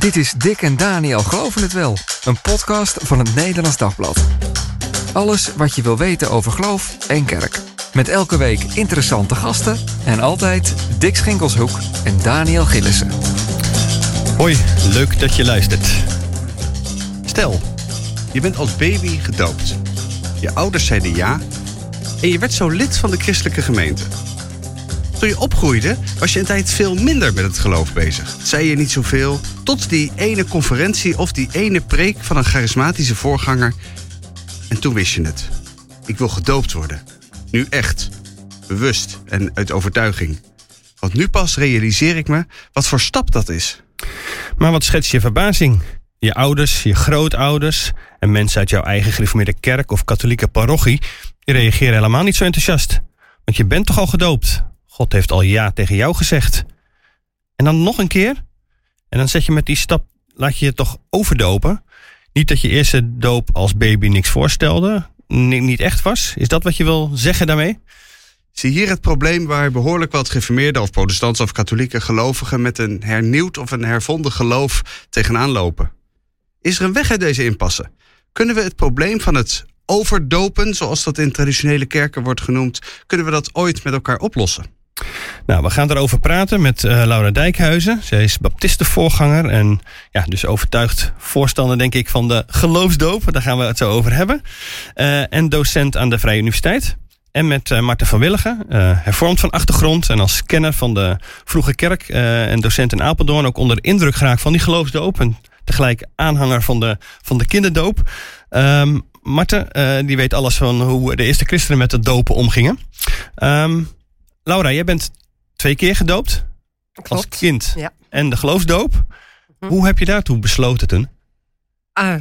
Dit is Dick en Daniel Geloven het Wel, een podcast van het Nederlands Dagblad. Alles wat je wil weten over geloof en kerk. Met elke week interessante gasten en altijd Dick Schinkelshoek en Daniel Gillissen. Hoi, leuk dat je luistert. Stel, je bent als baby gedoopt. Je ouders zeiden ja en je werd zo lid van de christelijke gemeente. Toen je opgroeide, was je een tijd veel minder met het geloof bezig. Zei je niet zoveel, tot die ene conferentie of die ene preek van een charismatische voorganger. En toen wist je het. Ik wil gedoopt worden. Nu echt. Bewust en uit overtuiging. Want nu pas realiseer ik me wat voor stap dat is. Maar wat schets je verbazing? Je ouders, je grootouders en mensen uit jouw eigen gereformeerde kerk of katholieke parochie reageren helemaal niet zo enthousiast. Want je bent toch al gedoopt? God heeft al ja tegen jou gezegd. En dan nog een keer? En dan zet je met die stap, laat je je toch overdopen? Niet dat je eerste doop als baby niks voorstelde, niet echt was? Is dat wat je wil zeggen daarmee? Zie hier het probleem waar behoorlijk wat geformeerde of protestantse of katholieke gelovigen met een hernieuwd of een hervonden geloof tegenaan lopen. Is er een weg uit deze impasse? Kunnen we het probleem van het overdopen, zoals dat in traditionele kerken wordt genoemd, kunnen we dat ooit met elkaar oplossen? Nou, we gaan erover praten met uh, Laura Dijkhuizen. Zij is baptistenvoorganger en ja, dus overtuigd voorstander, denk ik, van de geloofsdoop. Daar gaan we het zo over hebben. Uh, en docent aan de Vrije Universiteit. En met uh, Marten van Willigen, hervormd van achtergrond en als kenner van de vroege kerk en docent in Apeldoorn. Ook onder de indruk geraakt van die geloofsdoop en tegelijk aanhanger van de, van de kinderdoop. Um, Marten, die weet alles van hoe de eerste christenen met het dopen omgingen. Um, Laura, jij bent twee keer gedoopt. Klopt. Als kind. Ja. En de geloofsdoop. Hm. Hoe heb je daartoe besloten toen? Ah,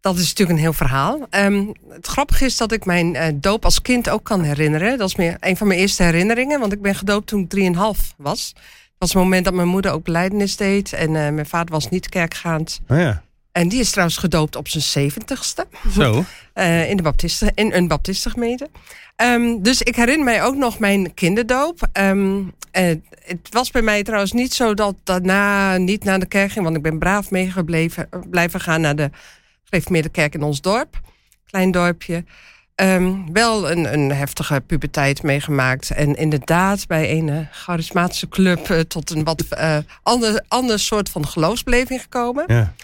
dat is natuurlijk een heel verhaal. Um, het grappige is dat ik mijn uh, doop als kind ook kan herinneren. Dat is meer een van mijn eerste herinneringen. Want ik ben gedoopt toen ik 3,5 was. Dat was het moment dat mijn moeder ook beleidenis deed. En uh, mijn vader was niet kerkgaand. Oh ja. En die is trouwens gedoopt op zijn zeventigste. Zo. uh, in, de in een baptistengemeente. Um, dus ik herinner mij ook nog mijn kinderdoop. Um, uh, het was bij mij trouwens niet zo dat daarna niet naar de kerk ging. Want ik ben braaf meegebleven blijven gaan naar de gereformeerde kerk in ons dorp. Klein dorpje. Um, wel een, een heftige puberteit meegemaakt. En inderdaad bij een charismatische club tot een wat ander, ander soort van geloofsbeleving gekomen. Ja.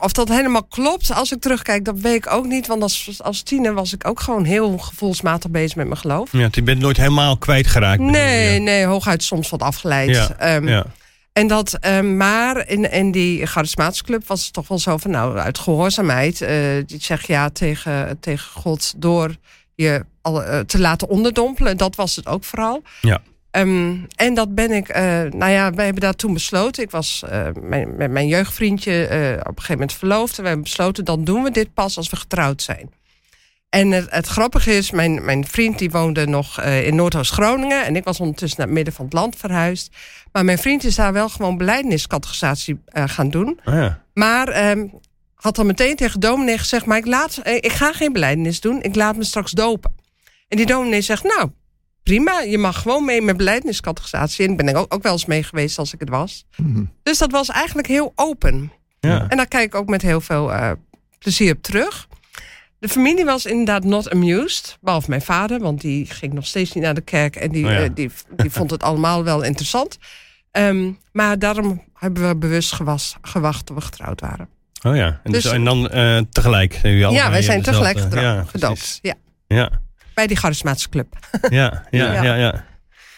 Of dat helemaal klopt, als ik terugkijk, dat weet ik ook niet. Want als, als tiener was ik ook gewoon heel gevoelsmatig bezig met mijn geloof. Ja, je bent nooit helemaal kwijtgeraakt. Nee, ja. nee, hooguit soms wat afgeleid. Ja, um, ja. En dat, um, maar in, in die charismatische club was het toch wel zo van, nou, uit gehoorzaamheid. Uh, die zeg ja tegen, tegen God door je al, uh, te laten onderdompelen. Dat was het ook vooral. Ja. Um, en dat ben ik, uh, nou ja, wij hebben daar toen besloten. Ik was uh, mijn, met mijn jeugdvriendje uh, op een gegeven moment verloofd. En we hebben besloten, dan doen we dit pas als we getrouwd zijn. En het, het grappige is, mijn, mijn vriend die woonde nog in Noordoost-Groningen. En ik was ondertussen naar het midden van het land verhuisd. Maar mijn vriend is daar wel gewoon beleideniscategorisatie gaan doen. Oh ja. Maar um, had dan meteen tegen dominee gezegd... maar ik, laat, ik ga geen beleidenis doen, ik laat me straks dopen. En die dominee zegt, nou, prima. Je mag gewoon mee met beleideniscategorisatie. En ben ik ook, ook wel eens mee geweest als ik het was. Mhm. Dus dat was eigenlijk heel open. Ja. En daar kijk ik ook met heel veel uh, plezier op terug. De familie was inderdaad not amused. Behalve mijn vader, want die ging nog steeds niet naar de kerk. En die, Oh ja. uh, die, die vond het allemaal wel interessant. Um, maar daarom hebben we bewust gewas, gewacht tot we getrouwd waren. Oh ja, en, dus, Dus- en dan uh, tegelijk? zijn jullie Ja, wij zijn tegelijk gedro- ja, gedoopt. Ja, Ja, bij die charismatische club. ja, ja, ja. Ja. ja,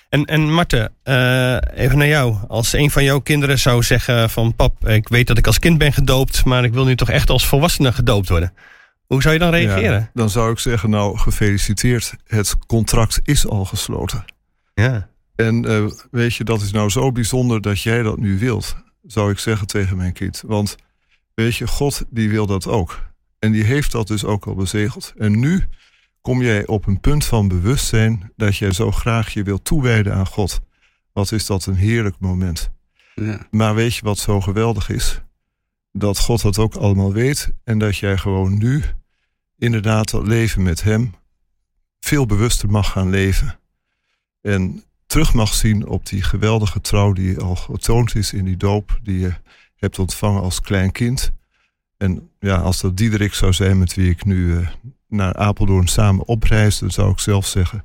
En, en Marten, uh, even naar jou. Als een van jouw kinderen zou zeggen van... pap, ik weet dat ik als kind ben gedoopt... maar ik wil nu toch echt als volwassene gedoopt worden. Hoe zou je dan reageren? Ja, dan zou ik zeggen, nou gefeliciteerd. Het contract is al gesloten. Ja, En uh, weet je, dat is nou zo bijzonder dat jij dat nu wilt, zou ik zeggen tegen mijn kind. Want weet je, God die wil dat ook. En die heeft dat dus ook al bezegeld. En nu kom jij op een punt van bewustzijn dat jij zo graag je wilt toewijden aan God. Wat is dat een heerlijk moment. Ja. Maar weet je wat zo geweldig is? Dat God dat ook allemaal weet en dat jij gewoon nu inderdaad dat leven met Hem veel bewuster mag gaan leven. En terug mag zien op die geweldige trouw die al getoond is in die doop, die je hebt ontvangen als klein kind. En ja, als dat Diederik zou zijn met wie ik nu eh, naar Apeldoorn samen opreis, dan zou ik zelf zeggen: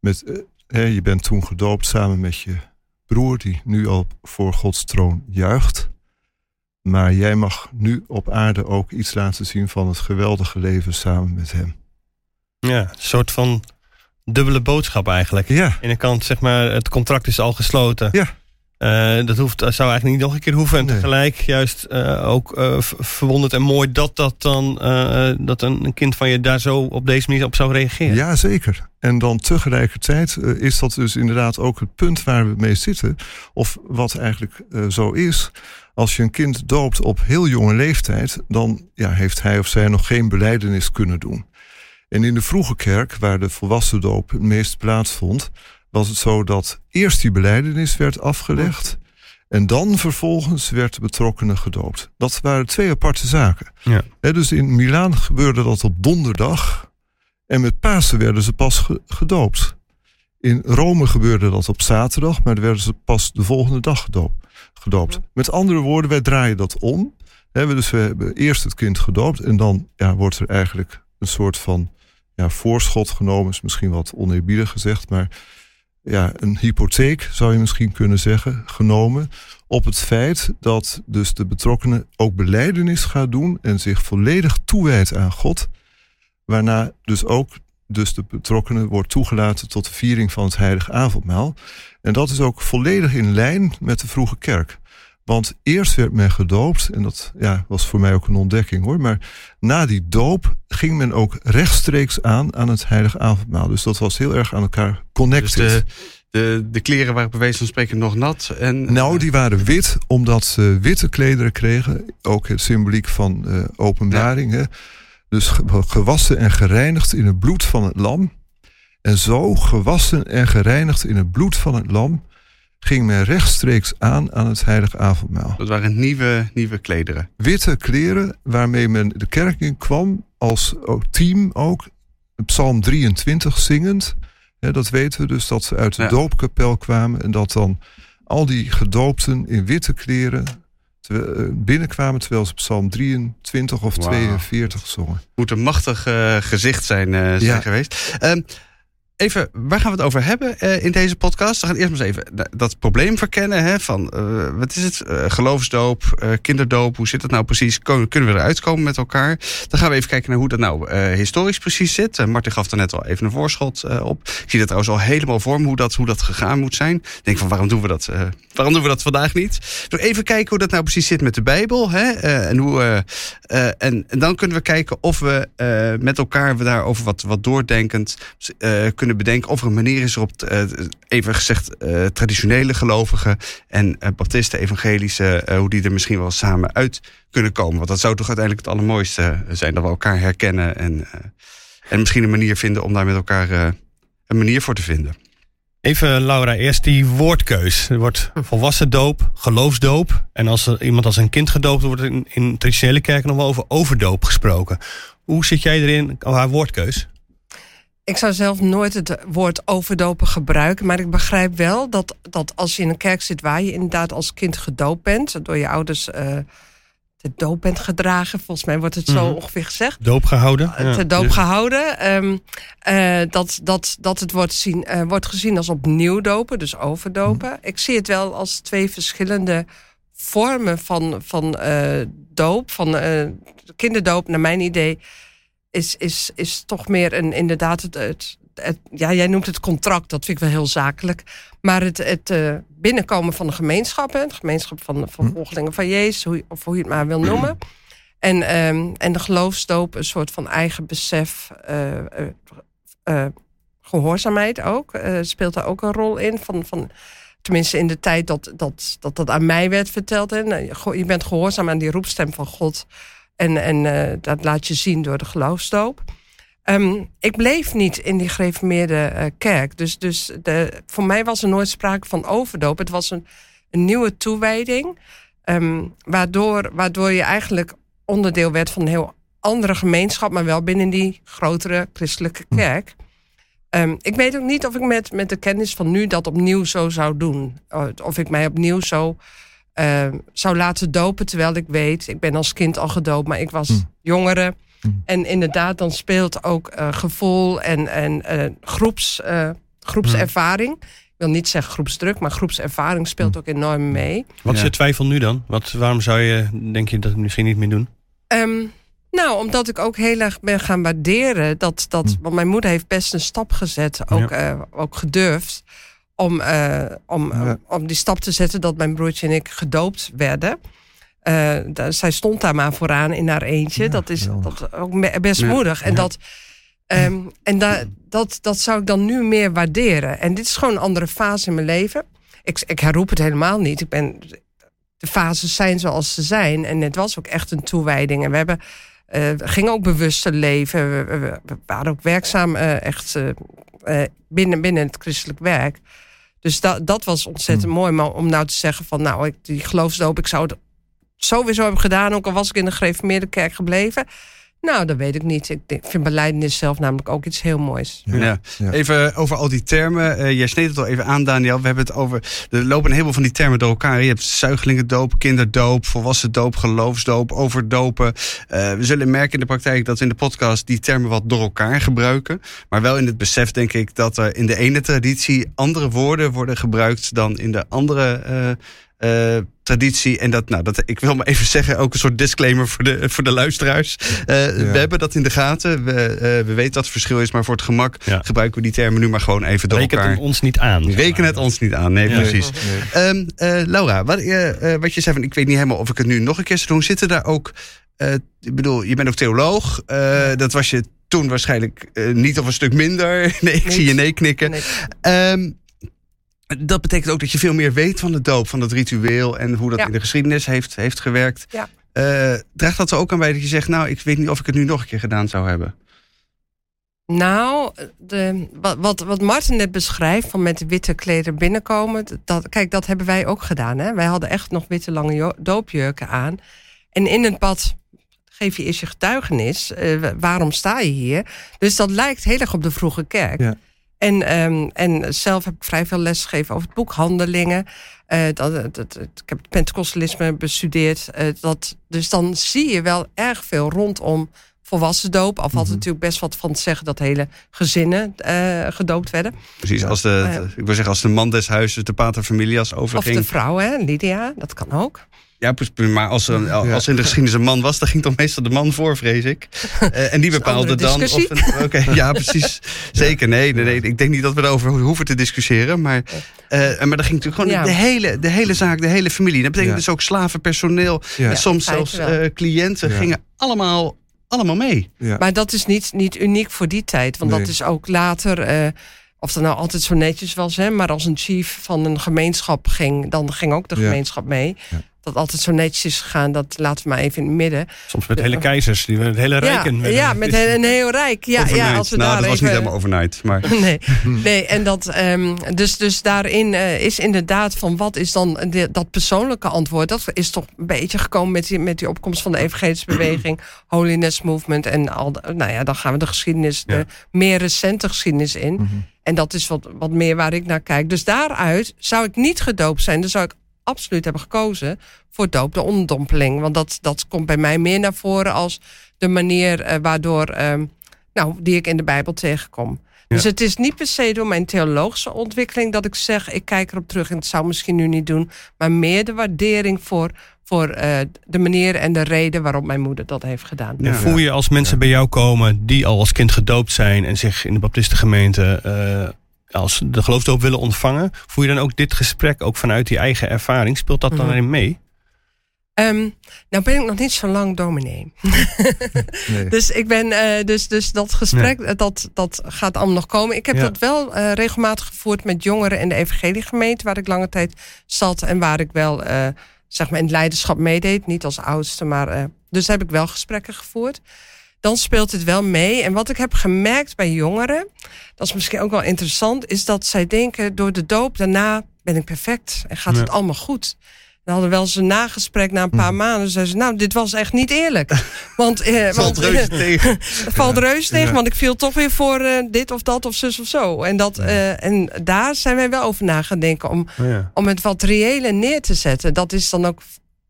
met, eh, je bent toen gedoopt samen met je broer, die nu al voor Gods troon juicht. Maar jij mag nu op aarde ook iets laten zien van het geweldige leven samen met hem. Ja, een soort van dubbele boodschap eigenlijk. Ja, Aan de kant, zeg maar, het contract is al gesloten. ja, Eh, dat, hoeft, dat zou eigenlijk niet nog een keer hoeven. En Nee. tegelijk juist eh, ook eh, verwonderd en mooi dat dat dan dat een, kind van je daar zo op deze manier op zou reageren. ja, zeker. En dan tegelijkertijd is dat dus inderdaad ook het punt waar we mee zitten. Of wat eigenlijk zo is. Als je een kind doopt op heel jonge leeftijd, dan ja, heeft hij of zij nog geen beleidenis kunnen doen. En in de vroege kerk, waar de volwassen doop het meest plaatsvond, was het zo dat eerst die beleidenis werd afgelegd. En dan vervolgens werd de betrokkenen gedoopt. Dat waren twee aparte zaken. Ja. Hè, dus in Milaan gebeurde dat op donderdag. En met Pasen werden ze pas ge- gedoopt. In Rome gebeurde dat op zaterdag, maar dan werden ze pas de volgende dag gedoopt. gedoopt. Met andere woorden, wij draaien dat om. Hè, we- dus we hebben eerst het kind gedoopt en dan ja, wordt er eigenlijk een soort van ja, voorschot genomen. Is misschien wat oneerbiedig gezegd, maar ja, een hypotheek zou je misschien kunnen zeggen, genomen op het feit dat dus de betrokkenen ook beleidenis gaat doen en zich volledig toewijdt aan God. Waarna dus ook dus de betrokkenen wordt toegelaten tot de viering van het heilige avondmaal. En dat is ook volledig in lijn met de vroege kerk. Want eerst werd men gedoopt, en dat ja, was voor mij ook een ontdekking hoor. Maar na die doop ging men ook rechtstreeks aan aan het heilige avondmaal. Dus dat was heel erg aan elkaar Dus connected. de, de, de kleren waren bij wijze van spreken nog nat. En, Nou, die waren wit omdat ze witte klederen kregen. Ook het symboliek van eh, openbaring. Hè? Dus ge- gewassen en gereinigd in het bloed van het lam. En zo gewassen en gereinigd in het bloed van het lam... ging men rechtstreeks aan aan het heilige avondmaal. Dat waren nieuwe, nieuwe klederen. Witte kleren waarmee men de kerk in kwam... als ook team ook, psalm 23 zingend... Dat weten we dus dat ze uit de Ja. doopkapel kwamen en dat dan al die gedoopten in witte kleren eh, binnenkwamen terwijl ze Psalm 23 of Wauw. 42 zongen. Moet een machtig eh, gezicht zijn, eh, zijn Ja. geweest. Ehm, even, waar gaan we het over hebben eh, in deze podcast? We gaan eerst maar eens even da- dat probleem verkennen. Hè, van, eh, wat is het? Eh, geloofsdoop, kinderdoop. Hoe zit het nou precies? Kunnen we eruit komen met elkaar? Dan gaan we even kijken naar hoe dat nou historisch precies zit. Martin gaf er net al even een voorschot op. Ik zie dat trouwens al helemaal voor me hoe dat, hoe dat gegaan moet zijn. Ik denk van, waarom doen we dat, waarom doen we dat vandaag niet? Nog even kijken hoe dat nou precies zit met de Bijbel. Hè? en, hoe, en, en dan kunnen we kijken of we met elkaar we daarover wat, wat doordenkend eh, kunnen bedenken. Of er een manier is waarop, eh, even gezegd, eh, traditionele gelovigen en eh, baptisten, evangelische, hoe die er misschien wel samen uit kunnen komen. Want dat zou toch uiteindelijk het allermooiste zijn, dat we elkaar herkennen en, en misschien een manier vinden om daar met elkaar een manier voor te vinden. Even Laura, eerst die woordkeus. Er wordt volwassen doop, geloofsdoop. En als er iemand als een kind gedoopt wordt, wordt in, in traditionele kerken nog wel over overdoop gesproken. Hoe zit jij erin, haar woordkeus? Ik zou zelf nooit het woord overdopen gebruiken. Maar ik begrijp wel dat, dat als je in een kerk zit waar je inderdaad als kind gedoopt bent, door je ouders eh te doop bent gedragen, volgens mij wordt het zo Mhm. ongeveer gezegd. Doop gehouden? eh, te doop gehouden. ehm, eh, dat, dat, dat het wordt, zien, wordt gezien als opnieuw dopen, dus overdopen. Ik zie het wel als twee verschillende vormen van, van doop. Van kinderdoop, naar mijn idee, is, is, is toch meer een, inderdaad het, het, het- ja, jij noemt het contract, dat vind ik wel heel zakelijk. Maar het, het eh, binnenkomen van de gemeenschap, hè, de gemeenschap van, van volgelingen van Jezus, hoe, of hoe je het maar wil noemen. En, ehm, en de geloofsdoop, een soort van eigen besef, eh, eh, eh, gehoorzaamheid ook, speelt daar ook een rol in. Van, van, tenminste in de tijd dat dat, dat, dat aan mij werd verteld. Hè. Nou, Je bent gehoorzaam aan die roepstem van God. En, en eh, dat laat je zien door de geloofsdoop. Ehm, ik bleef niet in die gereformeerde eh, kerk. Dus, dus de, voor mij was er nooit sprake van overdoop. Het was een, een nieuwe toewijding. ehm, waardoor, waardoor je eigenlijk onderdeel werd van een heel andere gemeenschap, maar wel binnen die grotere christelijke kerk. Ehm, ik weet ook niet of ik met, met de kennis van nu dat opnieuw zo zou doen. Of ik mij opnieuw zo eh, zou laten dopen. Terwijl ik weet, ik ben als kind al gedoopt, maar ik was Mm. jongere. Mm. En inderdaad, dan speelt ook eh, gevoel en, en eh, groeps, eh, groepservaring. Ik wil niet zeggen groepsdruk, maar groepservaring speelt ook enorm mee. Wat is Ja. je twijfel nu dan? Wat, waarom zou je, denk je, dat misschien niet meer doen? Ehm, nou, omdat ik ook heel erg ben gaan waarderen. Dat, dat. Want mijn moeder heeft best een stap gezet. Ook, eh, ook gedurfd. Om, eh, om, Ja. om die stap te zetten dat mijn broertje en ik gedoopt werden. Eh, daar- zij stond daar maar vooraan in haar eentje. Ja, dat is geweldig. dat, ook best Ja. moedig. En, Ja. dat, ehm, en da, dat, dat zou ik dan nu meer waarderen. En dit is gewoon een andere fase in mijn leven. Ik, ik herroep het helemaal niet. Ik ben, de fases zijn zoals ze zijn. En het was ook echt een toewijding. En we hebben, eh, we gingen ook bewuster leven. We, we- we waren ook werkzaam eh, echt eh, eh, binnen, binnen het christelijk werk. Dus dat dat was ontzettend mooi. Maar om nou te zeggen van, nou, ik, die geloofsdoop, ik zou het sowieso hebben gedaan, ook al was ik in de gereformeerde kerk gebleven. Nou, dat weet ik niet. Ik vind beleidenis zelf namelijk ook iets heel moois. Ja. Ja. Even over al die termen. Eh, jij sneed het al even aan, Daniel. We hebben het over. Er lopen een heleboel van die termen door elkaar. Je hebt zuigelingendoop, kinderdoop, volwassen doop, geloofsdoop, overdopen. Eh, we zullen merken in de praktijk dat we in de podcast die termen wat door elkaar gebruiken. Maar wel in het besef, denk ik, dat er in de ene traditie andere woorden worden gebruikt dan in de andere. eh, eh, traditie. En dat, nou, dat, ik wil maar even zeggen, ook een soort disclaimer voor de, voor de luisteraars. Eh, We hebben dat in de gaten. We, eh, we weten dat het verschil is, maar voor het gemak Ja. gebruiken we die termen nu maar gewoon even door Reken elkaar. het ons niet aan. Reken het ons niet aan, nee, Ja. precies. Nee. Ehm, eh, Laura, wat, wat je zei van, ik weet niet helemaal of ik het nu nog een keer zou doen. Zitten daar ook, eh, ik bedoel, je bent ook theoloog. Eh, Dat was je toen waarschijnlijk niet of een stuk minder. Nee, ik Niet. zie je nee knikken. Nee. Ehm, dat betekent ook dat je veel meer weet van de doop, van het ritueel en hoe dat Ja. in de geschiedenis heeft, heeft gewerkt. Ja. Eh, draagt dat er ook aan bij dat je zegt, nou, ik weet niet of ik het nu nog een keer gedaan zou hebben? Nou, de, wat, wat, wat Martin net beschrijft, van met witte kleren binnenkomen. Dat, kijk, dat hebben wij ook gedaan. Hè? Wij hadden echt nog witte lange doopjurken aan. En in het bad geef je eerst je getuigenis. eh, wa- waarom sta je hier? Dus dat lijkt heel erg op de vroege kerk. Ja. En, ehm, en zelf heb ik vrij veel les gegeven over het boek Handelingen. Eh, dat, ik heb het Pentecostalisme bestudeerd. eh, dat, dus dan zie je wel erg veel rondom volwassen doop. Al valt Mhm. natuurlijk best wat van te zeggen dat hele gezinnen eh, gedoopt werden. Precies, als de, ik wil zeggen, als de man des huizes, de pater familias Of overging. de vrouw, hè, Lydia, dat kan ook. Ja, maar als er, een- als er in de geschiedenis een man was, dan ging toch meestal de man voor, vrees ik. Eh, en die bepaalde dan. Of een- ja, precies. Zeker. Nee, nee, nee, ik denk niet dat we erover hoeven te discussiëren. Maar, eh, maar dat ging natuurlijk gewoon Ja. de, hele, de hele zaak, de hele familie. Dat betekent Ja. dus ook slaven, personeel, Ja. en soms Ja, zelfs eh, cliënten Ja. gingen allemaal, allemaal mee. Ja. Maar dat is niet, niet uniek voor die tijd. Want Nee. dat is ook later, eh, of dat nou altijd zo netjes was, hè, maar als een chief van een gemeenschap ging, dan ging ook de Ja. gemeenschap mee. Ja. Dat altijd zo netjes is gegaan, dat laten we maar even in het midden. Soms met hele keizers, die het hele rijken. werden- ja, met een, een heel rijk. Ja, overnight. ja, als we nou, daar dat was even, niet helemaal overnight. Maar Nee, nee en dat, ehm, dus, dus daarin eh, is inderdaad van wat is dan de- dat persoonlijke antwoord. Dat is toch een beetje gekomen met die, met die opkomst van de evangelische beweging, Holiness Movement. En al, de- nou ja, dan gaan we de geschiedenis, Ja. de meer recente geschiedenis in. Mhm. En dat is wat, wat meer waar ik naar kijk. Dus daaruit zou ik niet gedoopt zijn. Dan zou ik absoluut hebben gekozen voor doop, de onderdompeling. Want dat, dat komt bij mij meer naar voren als de manier eh, waardoor, ehm, nou, die ik in de Bijbel tegenkom. Dus het is niet per se door mijn theologische ontwikkeling dat ik zeg, ik kijk erop terug en het zou misschien nu niet doen. Maar meer de waardering voor, voor eh, de manier en de reden waarop mijn moeder dat heeft gedaan. En voel je als mensen bij jou komen die al als kind gedoopt zijn en zich in de baptistengemeente eh, als de geloofsdoop willen ontvangen, voel je dan ook dit gesprek ook vanuit die eigen ervaring? Speelt dat dan Mhm. erin mee? Ehm, nou ben ik nog niet zo lang dominee. Nee. Dus ik ben, eh, dus, dus dat gesprek, dat, dat gaat allemaal nog komen. Ik heb Ja. dat wel eh, regelmatig gevoerd met jongeren in de evangeliegemeente, waar ik lange tijd zat en waar ik wel, eh, zeg maar, in het leiderschap meedeed. Niet als oudste, maar. eh, dus heb ik wel gesprekken gevoerd. Dan speelt het wel mee. En wat ik heb gemerkt bij jongeren, dat is misschien ook wel interessant, is dat zij denken: door de doop daarna ben ik perfect en gaat Ja. het allemaal goed. We hadden wel eens een nagesprek na een paar Mhm. maanden. Zei ze, nou, dit was echt niet eerlijk. Want, eh, Valt want, reuze tegen. valt reus tegen, Ja. want ik viel toch weer voor eh, dit of dat of zus of zo. En, dat, eh, en daar zijn wij wel over na gaan denken om, Oh ja. om het wat reëler neer te zetten. Dat is dan ook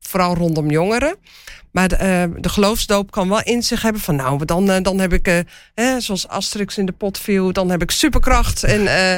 vooral rondom jongeren. Maar de, eh, de geloofsdoop kan wel in zich hebben van... nou, dan, eh, dan heb ik, eh, hè, zoals Asterix in de pot viel... dan heb ik superkracht en, eh,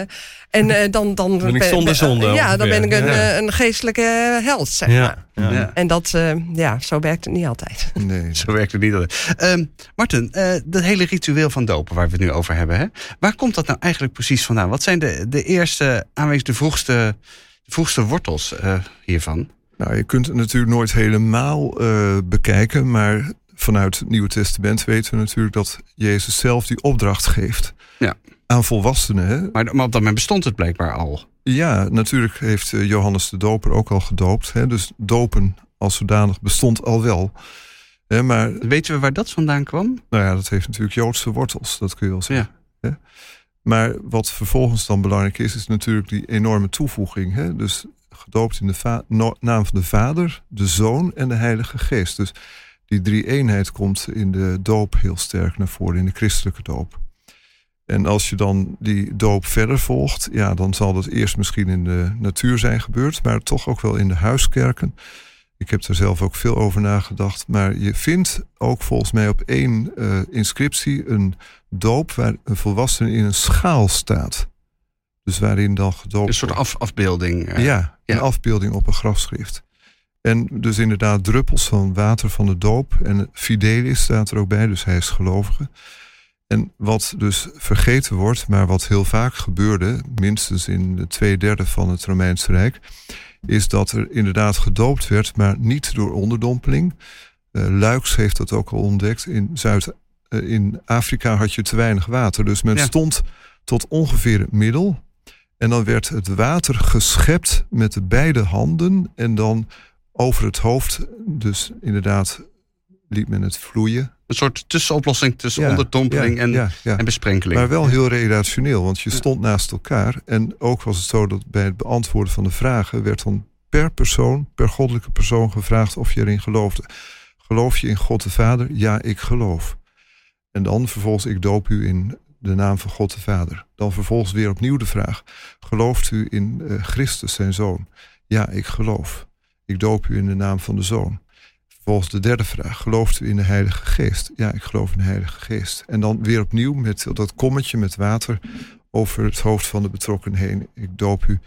en eh, dan... dan Ben ik zonder zonde, Ja, dan ben ik een, Ja. een geestelijke held, zeg maar. Ja. En dat, eh, ja, zo werkt het niet altijd. Nee. Zo werkt het niet altijd. Ehm Martin, eh, dat hele ritueel van dopen waar we het nu over hebben. Hè? Waar komt dat nou eigenlijk precies vandaan? Wat zijn de, de eerste aanwezig, de vroegste, de vroegste wortels eh, hiervan? Nou, je kunt het natuurlijk nooit helemaal eh, bekijken, maar vanuit het Nieuwe Testament weten we natuurlijk dat Jezus zelf die opdracht geeft Ja. aan volwassenen. Hè? Maar, maar op dat moment bestond het blijkbaar al. Ja, natuurlijk heeft eh, Johannes de Doper ook al gedoopt. Hè? Dus dopen als zodanig bestond al wel. Hè, maar Weten we waar dat vandaan kwam? nou ja, dat heeft natuurlijk Joodse wortels, dat kun je wel zeggen. hè. Maar wat vervolgens dan belangrijk is, is natuurlijk die enorme toevoeging. Hè? Dus gedoopt in de naam van de Vader, de Zoon en de Heilige Geest. Dus die drie eenheid komt in de doop heel sterk naar voren, in de christelijke doop. En als je dan die doop verder volgt, ja, dan zal dat eerst misschien in de natuur zijn gebeurd, maar toch ook wel in de huiskerken. Ik heb er zelf ook veel over nagedacht. Maar je vindt ook volgens mij op één eh, inscriptie een doop waar een volwassene in een schaal staat. Dus waarin dan gedoopt Een soort af, afbeelding. eh. Ja, ja. een afbeelding op een grafschrift. En dus inderdaad druppels van water van de doop. En fidelis staat er ook bij, dus hij is gelovige. En wat dus vergeten wordt, maar wat heel vaak gebeurde, minstens in de twee derde van het Romeinse Rijk, is dat er inderdaad gedoopt werd, maar niet door onderdompeling. Eh Luiks heeft dat ook al ontdekt. In, Zuid, eh, in Afrika had je te weinig water, dus men Ja. stond tot ongeveer het middel. En dan werd het water geschept met de beide handen en dan over het hoofd. Dus inderdaad liet men het vloeien. Een soort tussenoplossing tussen Ja, onderdompeling ja, en, ja, en besprenkeling. Maar wel heel relationeel, want je stond naast elkaar. En ook was het zo dat bij het beantwoorden van de vragen werd dan per persoon, per goddelijke persoon gevraagd of je erin geloofde. Geloof je in God de Vader? Ja, ik geloof. En dan vervolgens, ik doop u in de naam van God de Vader. Dan vervolgens weer opnieuw de vraag: gelooft u in eh, Christus, zijn zoon? Ja, ik geloof. Ik doop u in de naam van de zoon. Vervolgens de derde vraag: gelooft u in de Heilige Geest? Ja, ik geloof in de Heilige Geest. En dan weer opnieuw met dat kommetje met water over het hoofd van de betrokken heen. Ik doop u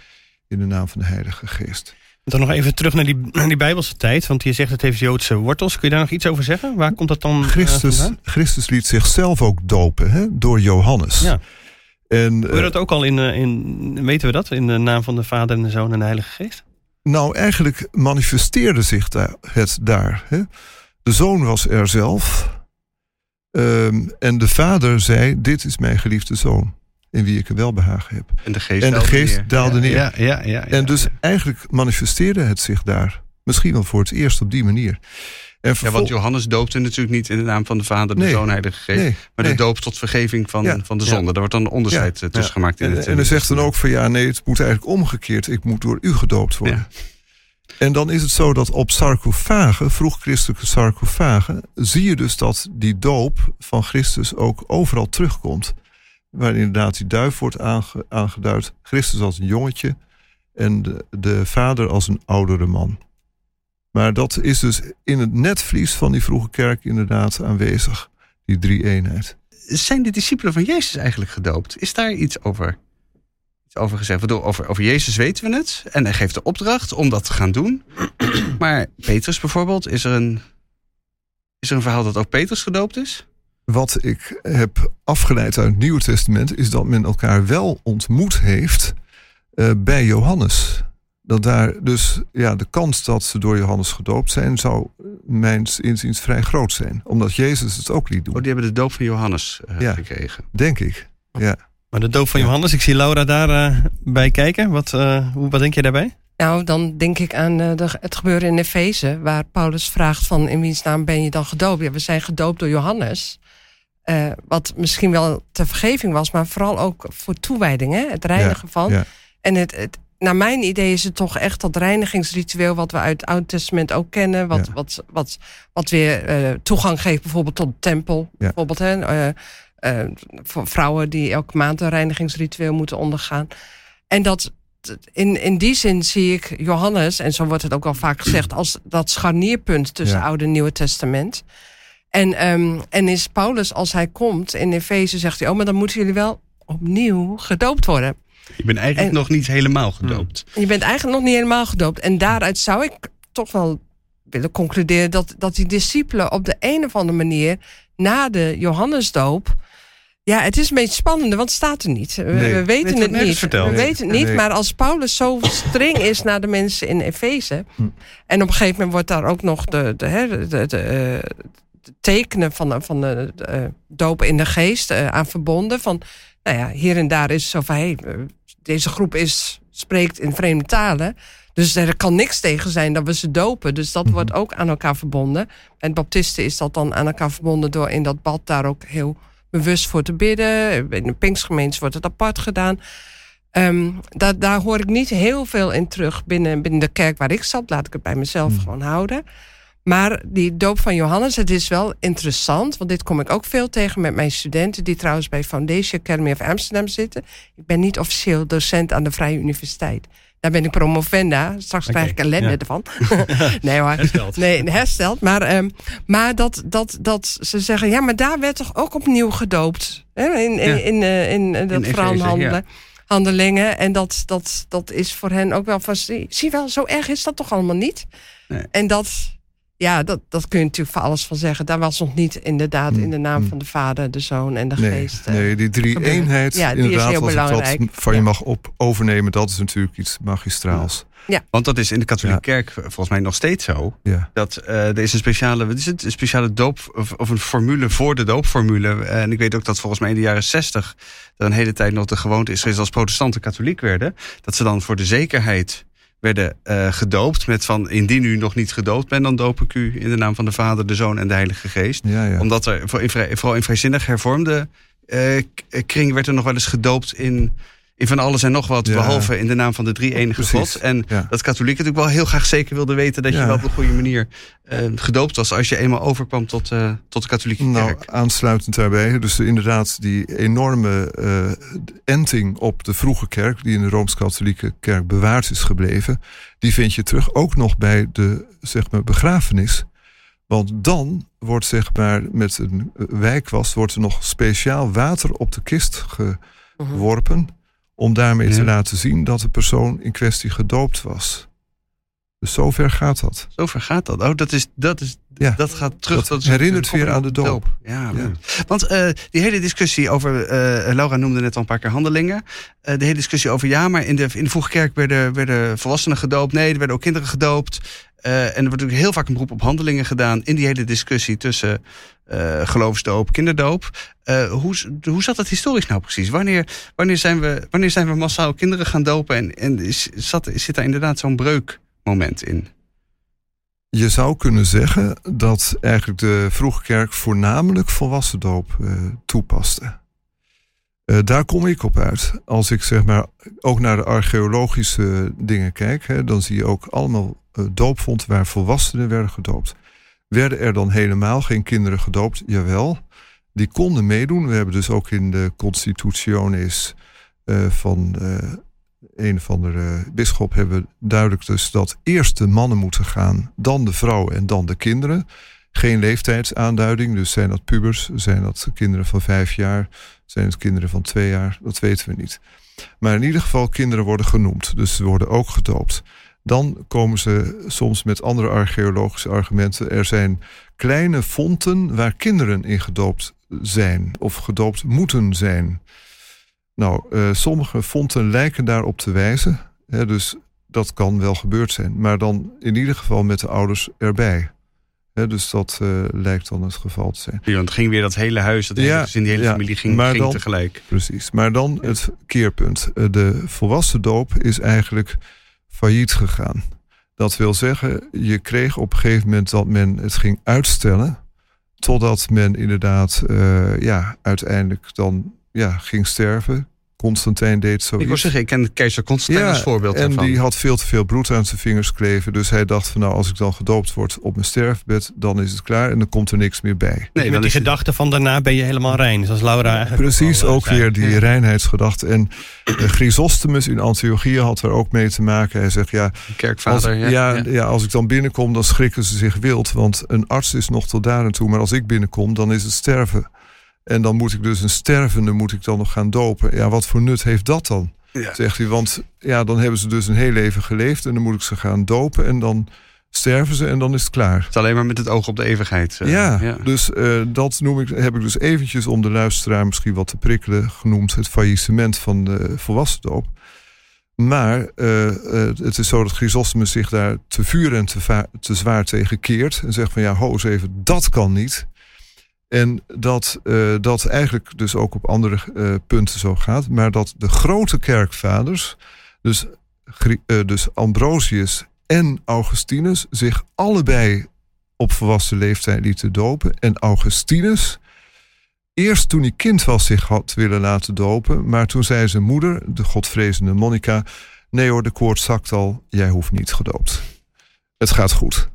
in de naam van de Heilige Geest. Dan nog even terug naar die, naar die Bijbelse tijd. Want je zegt het heeft Joodse wortels. Kun je daar nog iets over zeggen? Waar komt dat dan eh, Christus, vandaan? Christus liet zichzelf ook dopen hè, door Johannes. Ja. En, je eh, dat ook al in, eh, in, weten we dat? In de naam van de Vader en de Zoon en de Heilige Geest? Nou, eigenlijk manifesteerde zich daar, het daar. Hè? De zoon was er zelf. Ehm, en de vader zei: Dit is mijn geliefde zoon. In wie ik een welbehagen heb. En de geest, En de daalde geest neer. daalde Ja, neer. Ja, ja, ja, ja, en dus ja. eigenlijk manifesteerde het zich daar. Misschien wel voor het eerst op die manier. En Ja, want Johannes doopte natuurlijk niet in de naam van de Vader, de Nee. Zoon, Heilige Geest. nee, maar nee. de doop tot vergeving van, Ja. van de Ja. zonde. Daar wordt dan een onderscheid eh, tussen gemaakt in En, het en hij zegt dan ook van ja, nee, het moet eigenlijk omgekeerd. Ik moet door u gedoopt worden. En dan is het zo dat op sarcofagen, vroeg-christelijke sarcofagen, zie je dus dat die doop van Christus ook overal terugkomt. Waar inderdaad die duif wordt aange- aangeduid. Christus als een jongetje en de, de vader als een oudere man. Maar dat is dus in het netvlies van die vroege kerk inderdaad aanwezig. Die drie eenheid. Zijn de discipelen van Jezus eigenlijk gedoopt? Is daar iets over, over gezegd? Over, over Jezus weten we het. En hij geeft de opdracht om dat te gaan doen. Maar Petrus bijvoorbeeld, is er een, is er een verhaal dat ook Petrus gedoopt is? Wat ik heb afgeleid uit het Nieuwe Testament is dat men elkaar wel ontmoet heeft eh, bij Johannes. Dat daar dus ja, de kans dat ze door Johannes gedoopt zijn, zou eh, mijns inziens vrij groot zijn. Omdat Jezus het ook liet doen, Oh, die hebben de doop van Johannes eh, Ja. gekregen. denk ik. Ja. Maar de doop van Ja. Johannes, ik zie Laura daarbij bij kijken. Wat, eh, hoe, wat denk je daarbij? Nou, dan denk ik aan eh, de, het gebeuren in Efeze, waar Paulus vraagt van in wiens naam ben je dan gedoopt? Ja, we zijn gedoopt door Johannes. Eh, wat misschien wel ter vergeving was, maar vooral ook voor toewijding, hè? het reinigen van. ja. En het, het naar mijn idee is het toch echt dat reinigingsritueel wat we uit het Oude Testament ook kennen. Wat, Ja. wat, wat, wat weer eh, toegang geeft bijvoorbeeld tot de tempel. Bijvoorbeeld hè, eh, voor vrouwen die elke maand een reinigingsritueel moeten ondergaan. En dat in, in die zin zie ik Johannes, en zo wordt het ook al vaak gezegd, als dat scharnierpunt tussen. Oude en Nieuwe Testament. En, ehm, en is Paulus, als hij komt in Efeze, zegt hij: Oh, maar dan moeten jullie wel opnieuw gedoopt worden. Je bent eigenlijk En- nog niet helemaal gedoopt. Je bent eigenlijk nog niet helemaal gedoopt. En daaruit zou ik toch wel willen concluderen dat, dat die discipelen op de een of andere manier na de Johannesdoop. Ja, het is een beetje spannend, want het staat er niet. We, Nee. we weten het niet. verteld. We weten het niet, Nee. maar als Paulus zo streng is naar de mensen in Efeze. Hm. En op een gegeven moment wordt daar ook nog de, de, hè, de, de, eh, de tekenen van de, van de, de, eh, doop in de geest eh, aan verbonden. Van, nou ja, hier en daar is zo van, hey, eh, deze groep is, spreekt in vreemde talen. Dus er kan niks tegen zijn dat we ze dopen. Dus dat Mhm. wordt ook aan elkaar verbonden. En baptisten is dat dan aan elkaar verbonden door in dat bad daar ook heel bewust voor te bidden. In de Pinkstgemeentes wordt het apart gedaan. Ehm, daar, daar hoor ik niet heel veel in terug binnen, binnen de kerk waar ik zat. Laat ik het bij mezelf Mhm. gewoon houden. Maar die doop van Johannes, het is wel interessant. Want dit kom ik ook veel tegen met mijn studenten... die trouwens bij Foundation Academy of Amsterdam zitten. Ik ben niet officieel docent aan de Vrije Universiteit. Daar ben ik promovenda. Straks krijg ik ellende ja. ervan. nee hoor. Hersteld. Nee, hersteld. Maar, ehm, maar dat, dat, dat ze zeggen... ja, maar daar werd toch ook opnieuw gedoopt? Hè? In, in, Ja. in, eh, in, eh, dat. Handelingen. En dat, dat, dat is voor hen ook wel van... Zie, zie wel, zo erg is dat toch allemaal niet? Nee. En dat... Ja, dat, dat kun je natuurlijk voor alles van zeggen. Daar was nog niet inderdaad in de naam Mm. van de Vader, de Zoon en de Nee, Geest. eh, nee, die drie eenheid, Ja, die is inderdaad, heel als ik dat belangrijk. van je Ja. mag op overnemen, dat is natuurlijk iets magistraals. Want dat is in de katholieke Ja. kerk volgens mij nog steeds zo. Ja. Dat eh, er is een speciale, wat is het? Een speciale doop of, of een formule voor de doopformule. En ik weet ook dat volgens mij in de jaren zestig er een hele tijd nog de gewoonte is geweest als protestanten katholiek werden. Dat ze dan voor de zekerheid werden eh, gedoopt met van indien u nog niet gedoopt bent, dan doop ik u in de naam van de Vader, de Zoon en de Heilige Geest. Ja, ja. Omdat er vooral in vrijzinnig hervormde k- kring werd er nog wel eens gedoopt in, in van alles en nog wat, Ja. behalve in de naam van de drie enige Precies. God. En Ja. dat katholieken natuurlijk wel heel graag zeker wilden weten dat je Ja. wel op de goede manier eh, gedoopt was als je eenmaal overkwam tot, eh, tot de katholieke Nou, kerk. aansluitend daarbij, dus inderdaad die enorme eh, enting op de vroege kerk, die in de Rooms-Katholieke kerk bewaard is gebleven, die vind je terug ook nog bij de zeg maar, begrafenis. Want dan wordt zeg maar met een wijkwast wordt er nog speciaal water op de kist mhm. geworpen, om daarmee te laten zien dat de persoon in kwestie gedoopt was. Dus zover gaat dat. Zo ver gaat dat. Oh, dat, is, dat, is, Ja. dat gaat terug. Dat herinnert weer aan de op doop. Ja. Want eh, die hele discussie over, eh, Laura noemde net al een paar keer handelingen. Eh, de hele discussie over ja, maar in de, in de vroege kerk werden, werden volwassenen gedoopt. Nee, er werden ook kinderen gedoopt. En er wordt natuurlijk heel vaak een beroep op handelingen gedaan in die hele discussie tussen geloofsdoop, kinderdoop. Hoe, hoe zat dat historisch nou precies? Wanneer, wanneer, zijn, we, wanneer zijn we massaal kinderen gaan dopen en, en is, zat, zit daar inderdaad zo'n breukmoment in? Je zou kunnen zeggen dat eigenlijk de vroege kerk voornamelijk volwassen doop eh, toepaste. Eh, daar kom ik op uit. Als ik zeg maar ook naar de archeologische dingen kijk, hè, dan zie je ook allemaal eh, doopvonden waar volwassenen werden gedoopt. Werden er dan helemaal geen kinderen gedoopt? Jawel, die konden meedoen. We hebben dus ook in de Constitutiones eh, van eh, een of andere bisschop hebben we duidelijk dus dat eerst de mannen moeten gaan, dan de vrouwen en dan de kinderen. Geen leeftijdsaanduiding, dus zijn dat pubers, zijn dat kinderen van vijf jaar, zijn het kinderen van twee jaar, dat weten we niet. Maar in ieder geval, kinderen worden genoemd, dus ze worden ook gedoopt. Dan komen ze soms met andere archeologische argumenten. Er zijn kleine fonten waar kinderen in gedoopt zijn of gedoopt moeten zijn. Nou, eh, sommige fonten lijken daarop te wijzen. Hè, dus dat kan wel gebeurd zijn. Maar dan in ieder geval met de ouders erbij. Hè, dus dat eh, lijkt dan het geval te zijn. Ja, want het ging weer dat hele huis, dat Ja, gezin, die hele ja. familie ging, Maar ging dan- tegelijk. Precies. Maar dan het keerpunt. Eh, De volwassen doop is eigenlijk failliet gegaan. Dat wil zeggen, je kreeg op een gegeven moment dat men het ging uitstellen. Totdat men inderdaad ja, uiteindelijk dan ja, ging sterven. Constantijn deed zoiets. Ik wil zeggen, ik ken keizer Constantijn als voorbeeld en daarvan. die had veel te veel bloed aan zijn vingers kleven. Dus hij dacht van nou, als ik dan gedoopt word op mijn sterfbed, dan is het klaar en dan komt er niks meer bij. Nee, met dan die is gedachte van daarna ben je helemaal rein. Zoals Laura eigenlijk Precies, eh, ook zei. weer die reinheidsgedachte. En uh, Chrysostomus in Antiochië had er ook mee te maken. Hij zegt ja, als, kerkvader. ja, ja, ja. als ik dan binnenkom, dan schrikken ze zich wild. Want een arts is nog tot daar en toe. Maar als ik binnenkom, dan is het sterven. En dan moet ik dus een stervende moet ik dan nog gaan dopen. Ja, wat voor nut heeft dat dan? Ja. Zegt hij, want ja, dan hebben ze dus een heel leven geleefd. En dan moet ik ze gaan dopen. En dan sterven ze en dan is het klaar. Het is alleen maar met het oog op de eeuwigheid. eh, ja, dus eh, dat noem ik, heb ik dus eventjes om de luisteraar misschien wat te prikkelen genoemd. Het faillissement van de volwassen doop. Maar eh, het is zo dat Chrysostomus zich daar te vuur en te zwaar tegen keert. En zegt van ja, ho eens even, dat kan niet. En dat eh, dat eigenlijk dus ook op andere eh, punten zo gaat. Maar dat de grote kerkvaders, dus, eh, dus Ambrosius en Augustinus, zich allebei op volwassen leeftijd lieten dopen. En Augustinus, eerst toen hij kind was, zich had willen laten dopen. Maar toen zei zijn moeder, de godvrezende Monica... nee hoor, de koord zakt al, jij hoeft niet gedoopt. Het gaat goed.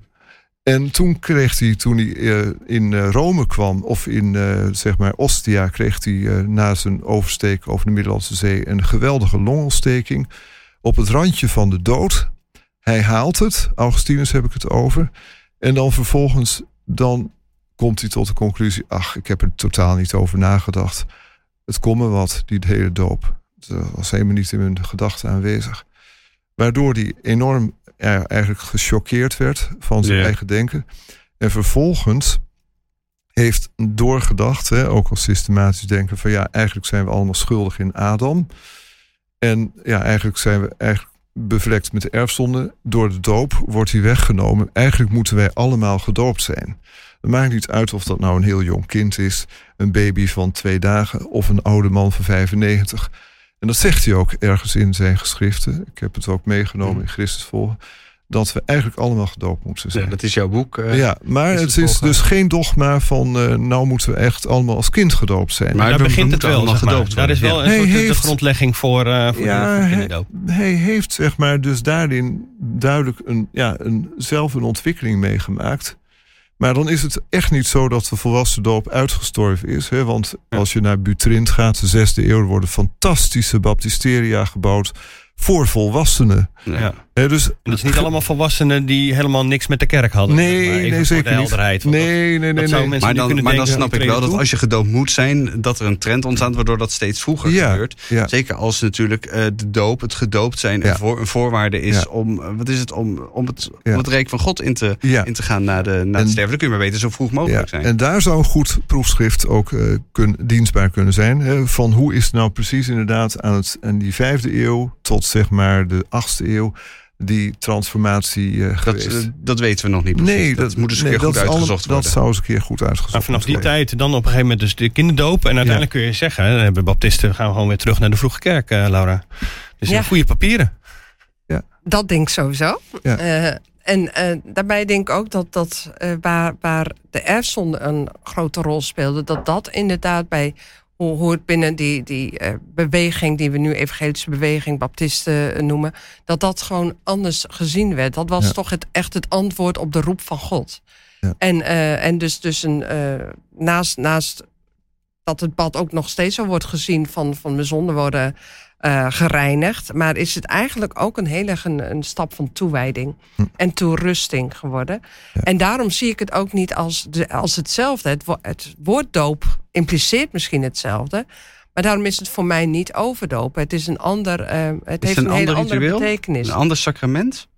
En toen kreeg hij, toen hij eh, in eh, Rome kwam, of in eh, zeg maar Ostia, kreeg hij na zijn oversteken over de Middellandse Zee een geweldige longontsteking. Op het randje van de dood. Hij haalt het, Augustinus heb ik het over. En dan vervolgens, dan komt hij tot de conclusie: ach, ik heb er totaal niet over nagedacht. Het komt me wat, die hele doop. Het was helemaal niet in mijn gedachten aanwezig. Waardoor hij enorm ja, eigenlijk gechoqueerd werd van zijn eigen denken. En vervolgens heeft doorgedacht, hè, ook als systematisch denken, van ja, eigenlijk zijn we allemaal schuldig in Adam. En ja, eigenlijk zijn we eigenlijk bevlekt met de erfzonde. Door de doop wordt hij weggenomen. Eigenlijk moeten wij allemaal gedoopt zijn. Het maakt niet uit of dat nou een heel jong kind is, een baby van twee dagen of een oude man van 95. En dat zegt hij ook ergens in zijn geschriften. Ik heb het ook meegenomen in Christus volgen. Dat we eigenlijk allemaal gedoopt moeten zijn. Ja, dat is jouw boek. eh. Ja, maar is het het is dus geen dogma van eh, nou moeten we echt allemaal als kind gedoopt zijn. Maar Daar we- we begint het wel, allemaal zeg maar. gedoopt Daar is wel een Hij soort de- de heeft- grondlegging voor, eh voor ja, de voor hij, hij heeft zeg maar dus daarin duidelijk een, ja, een, zelf een ontwikkeling meegemaakt. Maar dan is het echt niet zo dat de volwassen doop uitgestorven is. Hè? Want als je naar Butrint gaat, de zesde eeuw, worden fantastische baptisteria gebouwd voor volwassenen. Ja. Hè, dus En dat is niet allemaal volwassenen die helemaal niks met de kerk hadden. Nee, zeg maar. Even nee, voor zeker de niet. helderheid. Nee, nee, nee, dat nee. zou nee. mensen Maar dan, maar dan denken, snap ik wel dat als je gedoopt moet zijn, dat er een trend ontstaat waardoor dat steeds vroeger Ja, gebeurt. ja. Zeker als natuurlijk eh, de doop, het gedoopt zijn, Ja. een, voor, een voorwaarde is Ja. om, eh, wat is het, om, om, het, Ja. om het rijk van God in te, Ja. in te gaan na, de, na En- het sterven. Dan kun je maar beter zo vroeg mogelijk Ja, zijn. en daar zou een goed proefschrift ook eh, kun, dienstbaar kunnen zijn. Hè, van hoe is het nou precies inderdaad aan, het, aan die vijfde eeuw tot zeg maar de achtste eeuw die transformatie eh, dat, geweest. eh, dat weten we nog niet precies. nee, dat, moet eens een nee, keer goed uitgezocht alle- worden. Dat zou eens een keer goed uitgezocht Maar vanaf die worden. tijd dan op een gegeven moment dus de kinderdoop. En uiteindelijk kun je zeggen, hè, dan hebben baptisten gaan we gewoon weer terug naar de vroege kerk, eh, Laura. Dus Ja. ja. goede papieren. Dat denk ik sowieso. Ja. Eh, en eh, daarbij denk ik ook dat, dat eh, waar, waar de erfzonde een grote rol speelde, dat dat inderdaad bij hoe, hoe het binnen die, die eh, beweging, die we nu evangelische beweging, baptisten eh, noemen, dat dat gewoon anders gezien werd. Dat was Ja. toch het, echt het antwoord op de roep van God. Ja. En, eh, en dus, dus een, naast, naast dat het bad ook nog steeds zo wordt gezien van, van mijn zonden worden eh, gereinigd. Maar is het eigenlijk ook een heel erg een, een stap van toewijding Hm. en toerusting geworden. Ja. En daarom zie ik het ook niet als, de, als hetzelfde. Het, wo- het woord doop impliceert misschien hetzelfde. Maar daarom is het voor mij niet overdopen. Het is een ander. eh, het Is heeft een, een hele ander andere ritueel? betekenis. Een ander sacrament?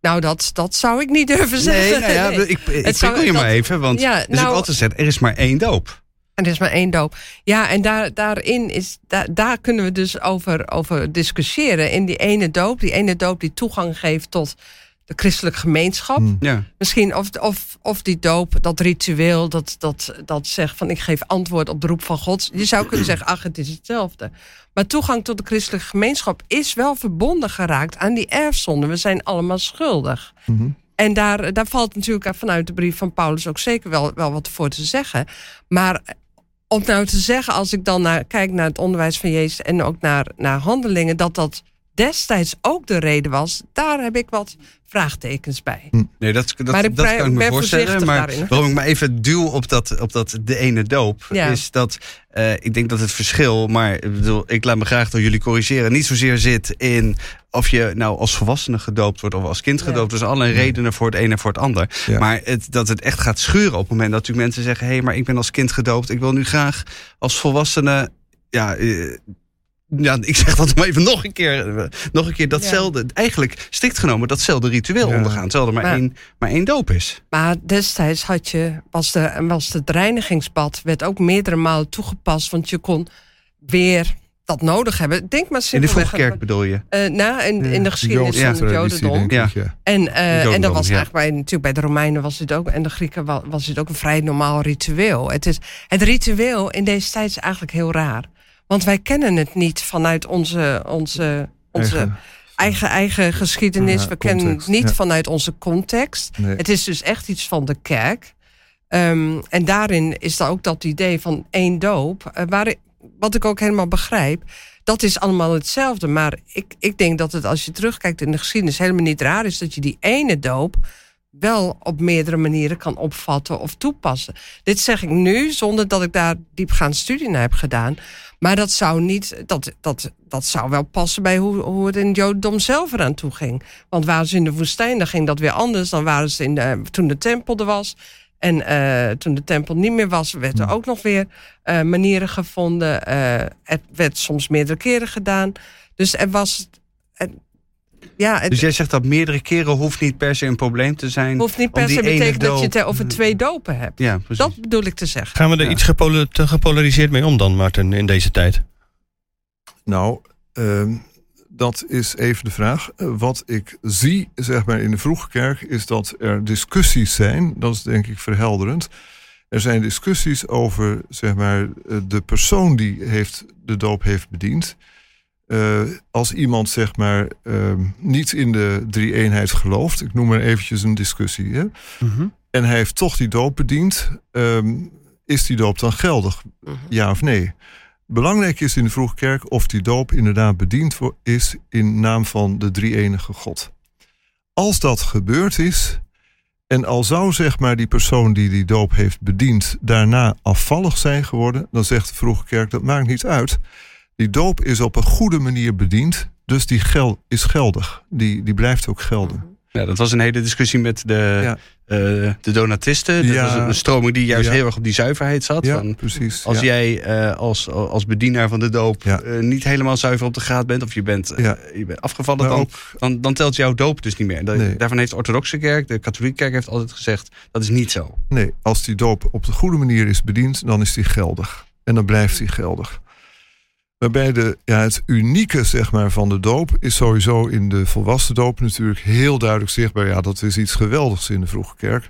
Nou, dat, dat zou ik niet durven zeggen. Nee, nou ja, Nee. ik, ik prikkel je maar even. Want Ja, dus ik nou- altijd zeg, er is maar één doop. En er is maar één doop. Ja, en daar, daarin is, daar, daar kunnen we dus over, over discussiëren. In die ene doop, die ene doop die toegang geeft tot de christelijke gemeenschap. Hm. Ja. Misschien of, of, of die doop, dat ritueel, dat, dat, dat zegt van ik geef antwoord op de roep van God. Je zou kunnen zeggen, ach, het is hetzelfde. Maar toegang tot de christelijke gemeenschap is wel verbonden geraakt aan die erfzonde. We zijn allemaal schuldig. Mhm. En daar, daar valt natuurlijk vanuit de brief van Paulus ook zeker wel, wel wat voor te zeggen. Maar om nou te zeggen, als ik dan naar, kijk naar het onderwijs van Jezus en ook naar, naar handelingen, dat dat destijds ook de reden was, daar heb ik wat vraagtekens bij. Nee, dat, dat, Maar ik dat kan ik me voorstellen. Maar daarin. waarom ik me even duw op dat, op dat de ene doop, Ja. is dat eh, ik denk dat het verschil, maar ik bedoel, ik laat me graag door jullie corrigeren, niet zozeer zit in of je nou als volwassene gedoopt wordt of als kind gedoopt. Zijn allerlei redenen voor het een en voor het ander. Ja. Maar het, dat het echt gaat schuren op het moment dat natuurlijk mensen zeggen: hé, hey, maar ik ben als kind gedoopt. Ik wil nu graag als volwassene. Ja, eh, ja, ik zeg dat maar even nog een keer. eh, Nog een keer datzelfde. Eigenlijk strikt genomen datzelfde ritueel Ja. ondergaan. Terwijl er maar, Maar- één, maar één doop is. Maar destijds had je, was, de, was het reinigingsbad werd ook meerdere malen toegepast, want je kon weer dat nodig hebben. Denk maar In de simpelweg vroege kerk bedoel je? Eh, nou, in, in de geschiedenis van het Jodendom. ja. En, eh, Jodendom, en dat was ja. eigenlijk bij, natuurlijk bij de Romeinen was dit ook, en de Grieken wa- was dit ook een vrij normaal ritueel. Het, is, het ritueel in deze tijd is eigenlijk heel raar. Want wij kennen het niet vanuit onze, onze, onze eigen, Eigen- eigen, geschiedenis. Ja, We kennen het niet ja. vanuit onze context. Nee. Het is dus echt iets van de kerk. Ehm, en daarin is er ook dat idee van één doop. eh, waar wat ik ook helemaal begrijp. Dat is allemaal hetzelfde. Maar ik, ik denk dat het als je terugkijkt in de geschiedenis helemaal niet raar is dat je die ene doop wel op meerdere manieren kan opvatten of toepassen. Dit zeg ik nu zonder dat ik daar diepgaand studie naar heb gedaan. Maar dat zou niet, dat, dat, dat zou wel passen bij hoe, hoe het in het Jodendom zelf eraan toe ging. Want waren ze in de woestijn, dan ging dat weer anders. Dan waren ze in de, toen de tempel er was. En eh, toen de tempel niet meer was, werd er ook nog weer eh, manieren gevonden. Eh, het werd soms meerdere keren gedaan. Dus er was. Ja, het Dus jij zegt dat meerdere keren hoeft niet per se een probleem te zijn. hoeft niet per se ene betekenen dat je het over twee dopen hebt. Ja, precies. Dat bedoel ik te zeggen. Gaan we er Ja. iets te gepolariseerd mee om dan, Martin, in deze tijd? Nou, ehm, dat is even de vraag. Eh, Wat ik zie, zeg maar, in de vroege kerk, is dat er discussies zijn. Dat is denk ik verhelderend. Er zijn discussies over, zeg maar, eh, de persoon die heeft, de doop heeft bediend. Eh, als iemand, zeg maar, ehm, niet in de drie-eenheid gelooft. Ik noem maar eventjes een discussie. Hè? En hij heeft toch die doop bediend. ehm, is die doop dan geldig? Ja of nee? Belangrijk is in de vroege kerk of die doop inderdaad bediend is in naam van de drie-enige God. Als dat gebeurd is, en al zou zeg maar die persoon die die doop heeft bediend daarna afvallig zijn geworden, dan zegt de vroege kerk dat maakt niet uit. Die doop is op een goede manier bediend, dus die gel is geldig. Die, die blijft ook gelden. Ja, dat was een hele discussie met de, Ja. eh, de donatisten. Dat Ja. was een stroming die juist Ja. heel erg op die zuiverheid zat. Ja, Van, precies. als jij eh, als, als bedienaar van de doop eh, niet helemaal zuiver op de graad bent... of je bent, je bent afgevallen, dan, ook- dan, dan telt jouw doop dus niet meer. Da- Nee. Daarvan heeft de orthodoxe kerk, de katholieke kerk heeft altijd gezegd... dat is niet zo. Nee, als die doop op de goede manier is bediend, dan is die geldig. En dan blijft die geldig. Waarbij de, ja, het unieke zeg maar, van de doop is sowieso in de volwassen doop natuurlijk heel duidelijk zichtbaar. Ja, dat is iets geweldigs in de vroege kerk.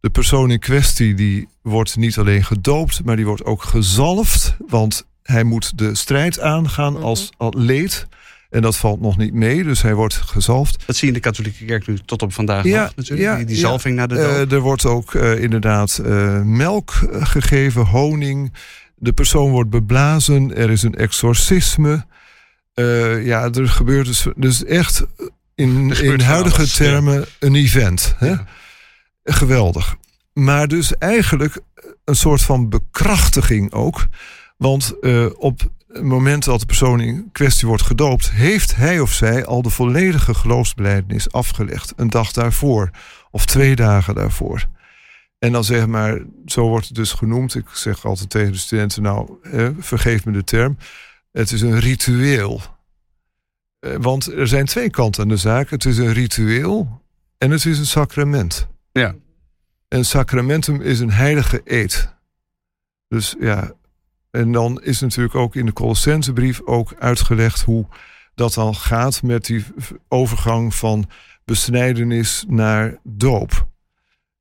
De persoon in kwestie die wordt niet alleen gedoopt, maar die wordt ook gezalfd. Want hij moet de strijd aangaan Mhm. als atleet. En dat valt nog niet mee, dus hij wordt gezalfd. Dat zie je in de katholieke kerk nu tot op vandaag Ja, nog natuurlijk. ja, die, die ja. zalving naar de doop. Eh, er wordt ook eh, inderdaad eh, melk gegeven, honing. De persoon wordt beblazen. Er is een exorcisme. Eh, ja, er gebeurt dus, dus echt in, in huidige alles, ja. termen een event. Hè? Ja. Geweldig. Maar dus eigenlijk een soort van bekrachtiging ook. Want eh, op het moment dat de persoon in kwestie wordt gedoopt, heeft hij of zij al de volledige geloofsbelijdenis afgelegd. Een dag daarvoor of twee dagen daarvoor. En dan zeg maar, zo wordt het dus genoemd. Ik zeg altijd tegen de studenten, nou, eh, vergeef me de term. Het is een ritueel. Eh, want er zijn twee kanten aan de zaak. Het is een ritueel en het is een sacrament. Ja. En sacramentum is een heilige eed. Dus ja, en dan is natuurlijk ook in de Colossensebrief ook uitgelegd hoe dat dan gaat met die overgang van besnijdenis naar doop.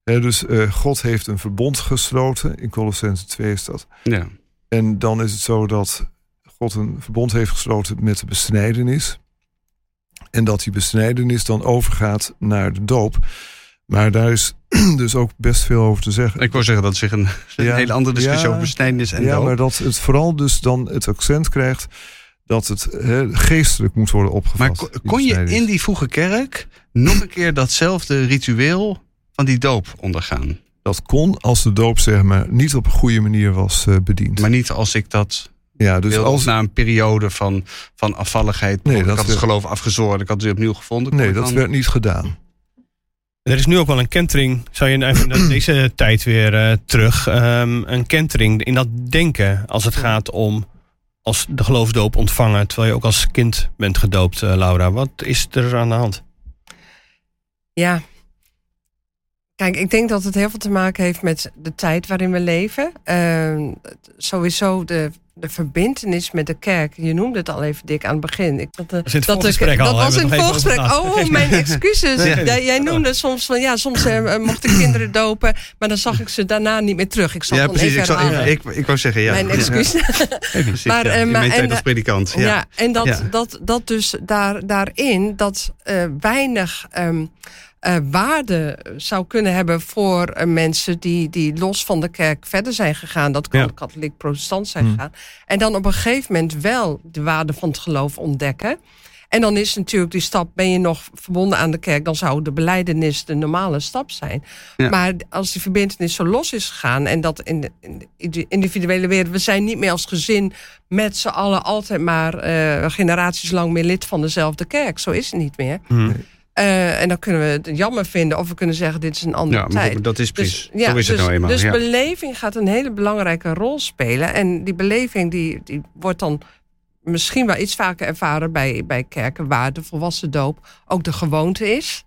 Dus eh, God heeft een verbond gesloten, in Colossense 2 is dat. Ja. En dan is het zo dat God een verbond heeft gesloten met de besnijdenis. En dat die besnijdenis dan overgaat naar de doop. Maar daar is dus ook best veel over te zeggen. Ik wou zeggen dat zich een, een Ja. hele andere discussie Ja. over besnijdenis en ja, doop. maar dat het vooral dus dan het accent krijgt dat het geestelijk moet worden opgevat. Maar kon, kon je in die vroege kerk nog een keer datzelfde ritueel van die doop ondergaan? Dat kon als de doop zeg maar niet op een goede manier was eh, bediend. Maar niet als ik dat ja, dus wilde, als, na een periode van, van afvalligheid. Nee, ik dat had het geloof afgezworen, ik had het weer opnieuw gevonden. Nee, dat dan- werd niet gedaan. Er is nu ook wel een kentering, zou je even naar deze tijd weer eh, terug, ehm, een kentering in dat denken als het gaat om als de geloofsdoop ontvangen, terwijl je ook als kind bent gedoopt, eh, Laura. Wat is er aan de hand? Ja. Kijk, ik denk dat het heel veel te maken heeft met de tijd waarin we leven. Ehm, sowieso de, de verbindenis met de kerk. Je noemde het al even dik aan het begin. Ik, dat, de- het dat de- Dat was in we het voorgesprek. Oh, mijn excuses. Nee. Jij, jij noemde soms van ja, soms eh, mochten kinderen dopen, maar dan zag ik ze daarna niet meer terug. Ik zal Ja, precies. Ik, even zal, herhalen. ik, ik wou zeggen, ja. Mijn. Ja, precies, Maar, ja. eh, In maar- en, als eh, predikant. Ja. Ja, en dat, Ja. dat, dat dus daar, daarin dat eh, weinig ehm, eh, waarde zou kunnen hebben voor eh, mensen die, die los van de kerk verder zijn gegaan. Dat kan Ja. katholiek protestant zijn Hmm. gegaan. En dan op een gegeven moment wel de waarde van het geloof ontdekken. En dan is natuurlijk die stap, ben je nog verbonden aan de kerk, dan zou de beleidenis de normale stap zijn. Ja. Maar als die verbindenis zo los is gegaan en dat in de, in de individuele wereld, we zijn niet meer als gezin met z'n allen altijd maar eh, generaties lang meer lid van dezelfde kerk. Zo is het niet meer. Hm. Eh, en dan kunnen we het jammer vinden of we kunnen zeggen dit is een andere Ja, tijd. dat is precies. Dus, ja, Zo is het dus, nou eenmaal. Dus ja. beleving gaat een hele belangrijke rol spelen. En die beleving die, die wordt dan misschien wel iets vaker ervaren bij, bij kerken waar de volwassen doop ook de gewoonte is.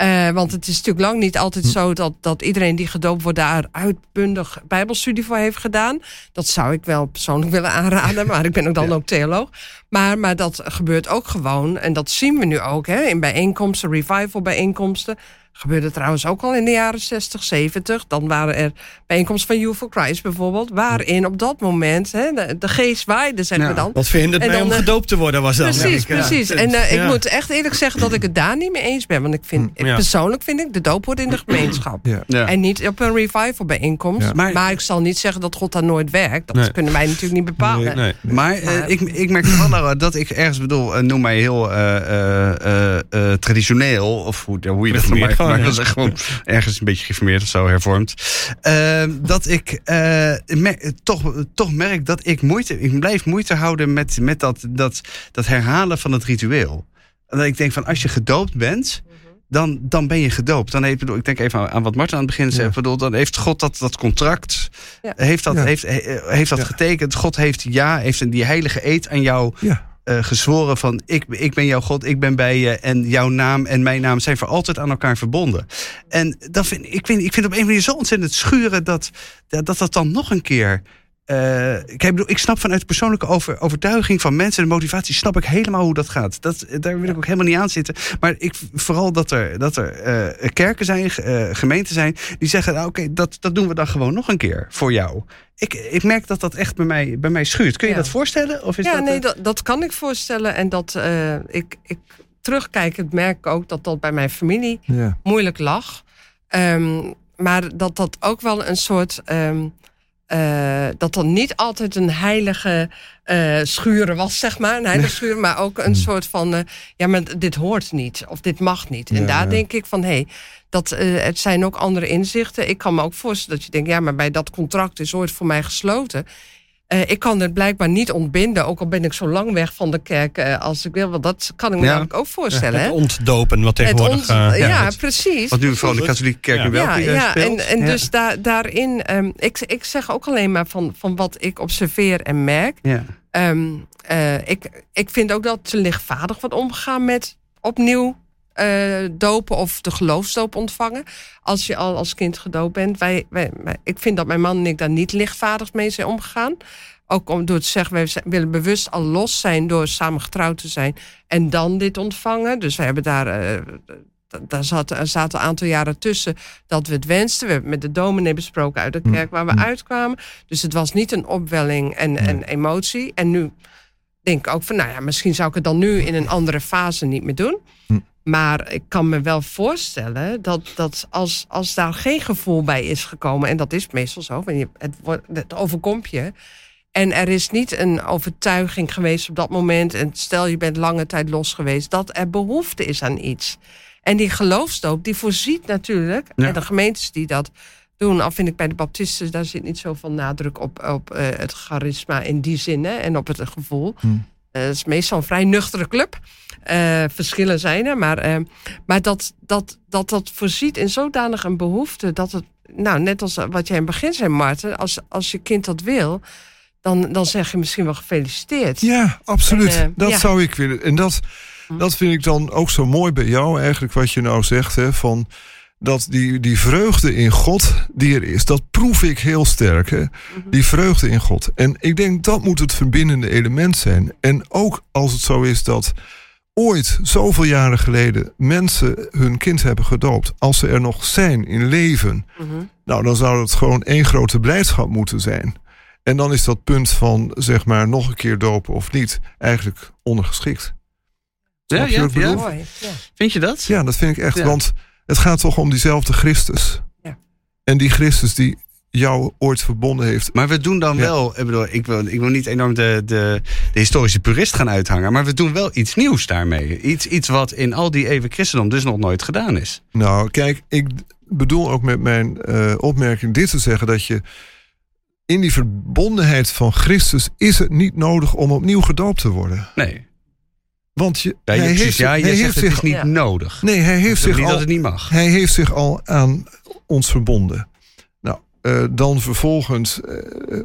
Eh, want het is natuurlijk lang niet altijd Hm. zo dat, dat iedereen die gedoopt wordt daar uitbundig bijbelstudie voor heeft gedaan. Dat zou ik wel persoonlijk willen aanraden, maar ik ben ook dan Ja. ook theoloog. Maar, maar dat gebeurt ook gewoon. En dat zien we nu ook hè, in bijeenkomsten, revival bijeenkomsten. Gebeurde trouwens ook al in de jaren 60, 70. Dan waren er bijeenkomsten van You for Christ bijvoorbeeld. Waarin op dat moment hè, de, de geest waaide, zeggen Ja. we dan. Wat verhindert mij dan, om eh, gedoopt te worden, was dat. Precies. Ja. precies. En eh, ik moet echt eerlijk zeggen dat ik het daar niet mee eens ben. Want ik vind, Ja. persoonlijk vind ik, de doop hoort in de gemeenschap. Ja. Ja. En niet op een revival bijeenkomst. Ja. Maar- Maar, ik zal niet zeggen dat God daar nooit werkt. Dat Nee. kunnen wij natuurlijk niet bepalen. Nee. Maar eh, Maar- ik, ik merk wel, dat ik ergens bedoel, noem mij heel eh, eh, eh, eh, traditioneel, of hoe, hoe je dat noemt, maar, gewoon, maar dat is echt gewoon ergens een beetje geformeerd of zo, hervormd. Eh, dat ik eh, mer- toch, toch merk dat ik moeite, ik blijf moeite houden met, met dat, dat, dat herhalen van het ritueel. En dat ik denk van, als je gedoopt bent, dan, dan ben je gedoopt. Dan heeft, bedoel, ik denk even aan, aan wat Martin aan het begin zei. Ja. Bedoel, dan heeft God dat, dat contract, Ja. heeft dat, Ja. heeft, he- heeft dat Ja. getekend. God heeft ja, heeft een- die heilige eed aan jou Eh, gezworen van ik, ik ben jouw God, ik ben bij je en jouw naam en mijn naam zijn voor altijd aan elkaar verbonden. En dat vind, ik, vind, ik vind op een manier zo ontzettend schuren dat, dat, dat dan nog een keer. Eh, ik, bedoel, ik snap vanuit persoonlijke over, overtuiging van mensen, de motivatie, snap ik helemaal hoe dat gaat. Dat, daar wil ik ook helemaal niet aan zitten. Maar ik, vooral dat er, dat er eh, kerken zijn, eh, gemeenten zijn, die zeggen: nou, Oké, dat, dat doen we dan gewoon nog een keer voor jou. Ik, ik merk dat dat echt bij mij, bij mij schuurt. Kun je Ja. dat voorstellen? Of is ja, dat, nee, dat, dat kan ik voorstellen. En dat eh, ik, ik terugkijkend merk ik ook dat dat bij mijn familie Ja. moeilijk lag. Ehm, maar dat dat ook wel een soort. ehm, eh, dat dat niet altijd een heilige eh, schuren was, zeg maar. Een heilige schuren, maar ook een soort van. eh, ja, maar dit hoort niet. Of dit mag niet. En Ja, daar ja. denk ik van hé. Hey, dat, het zijn ook andere inzichten. Ik kan me ook voorstellen dat je denkt, ja, maar bij dat contract is ooit voor mij gesloten. Eh, ik kan het blijkbaar niet ontbinden, ook al ben ik zo lang weg van de kerk eh, als ik wil. Want dat kan ik me Ja. namelijk ook voorstellen. Het hè? ontdopen, wat tegenwoordig... ont- eh, ja, het- precies. Wat nu vooral de katholieke kerk Ja. nu wel Ja, speelt. en, en Ja. dus daar, daarin, ehm, ik, ik zeg ook alleen maar van, van wat ik observeer en merk. Ja. Ehm, eh, ik, ik vind ook dat ze lichtvaardig wordt omgegaan met opnieuw eh, dopen of de geloofsdoop ontvangen. Als je al als kind gedoopt bent. Wij, wij, wij- ik vind dat mijn man en ik daar niet lichtvaardig mee zijn omgegaan. Ook om door te zeggen, wij willen bewust al los zijn door samen getrouwd te zijn. En dan dit ontvangen. Dus we hebben daar. eh, daar zaten, er zaten een aantal jaren tussen dat we het wensten. We hebben met de dominee besproken uit de kerk waar we uitkwamen. Dus het was niet een opwelling en, en emotie. En nu denk ik ook van, nou ja, misschien zou ik het dan nu in een andere fase niet meer doen. Maar ik kan me wel voorstellen dat, dat als, als daar geen gevoel bij is gekomen, en dat is meestal zo, want je, het, het overkomt je. En er is niet een overtuiging geweest op dat moment. En stel je bent lange tijd los geweest, dat er behoefte is aan iets. En die geloofsdoop, die voorziet natuurlijk, Ja. en de gemeentes die dat doen, al vind ik bij de Baptisten, daar zit niet zoveel nadruk op, op eh, het charisma in die zin hè, en op het gevoel. Hmm. Eh, het is meestal een vrij nuchtere club. Eh, verschillen zijn er, maar, eh, maar dat, dat, dat dat voorziet in zodanig een behoefte dat het, nou, net als wat jij in het begin zei, Maarten, als, als je kind dat wil, dan, dan zeg je misschien wel gefeliciteerd. Ja, absoluut. En, dat ja. zou ik willen. En dat, dat vind ik dan ook zo mooi bij jou, eigenlijk, wat je nou zegt. Hè, van dat die, die vreugde in God die er is, dat proef ik heel sterk. Hè? Die vreugde in God. En ik denk dat moet het verbindende element zijn. En ook als het zo is dat ooit, zoveel jaren geleden, mensen hun kind hebben gedoopt. Als ze er nog zijn in leven, Mhm. nou dan zou het gewoon één grote blijdschap moeten zijn. En dan is dat punt van, zeg maar, nog een keer dopen of niet, eigenlijk ondergeschikt. Ja, ja, ja. Vind je dat? Ja, dat vind ik echt. Ja. Want het gaat toch om diezelfde Christus. Ja. En die Christus die jou ooit verbonden heeft. Maar we doen dan Ja. wel, ik, bedoel, ik, wil, ik wil niet enorm de, de, de historische purist gaan uithangen, maar we doen wel iets nieuws daarmee. Iets, iets wat in al die eeuwen christendom dus nog nooit gedaan is. Nou, kijk, ik bedoel ook met mijn eh, opmerking dit te zeggen dat je in die verbondenheid van Christus is het niet nodig om opnieuw gedoopt te worden. Nee. Want je, Ja, je, hij precies, heeft, ja, hij heeft zegt het zich is niet Ja. nodig. nee, hij heeft zich niet al dat het niet mag. Hij heeft zich al aan ons verbonden. Nou, eh, dan vervolgens eh,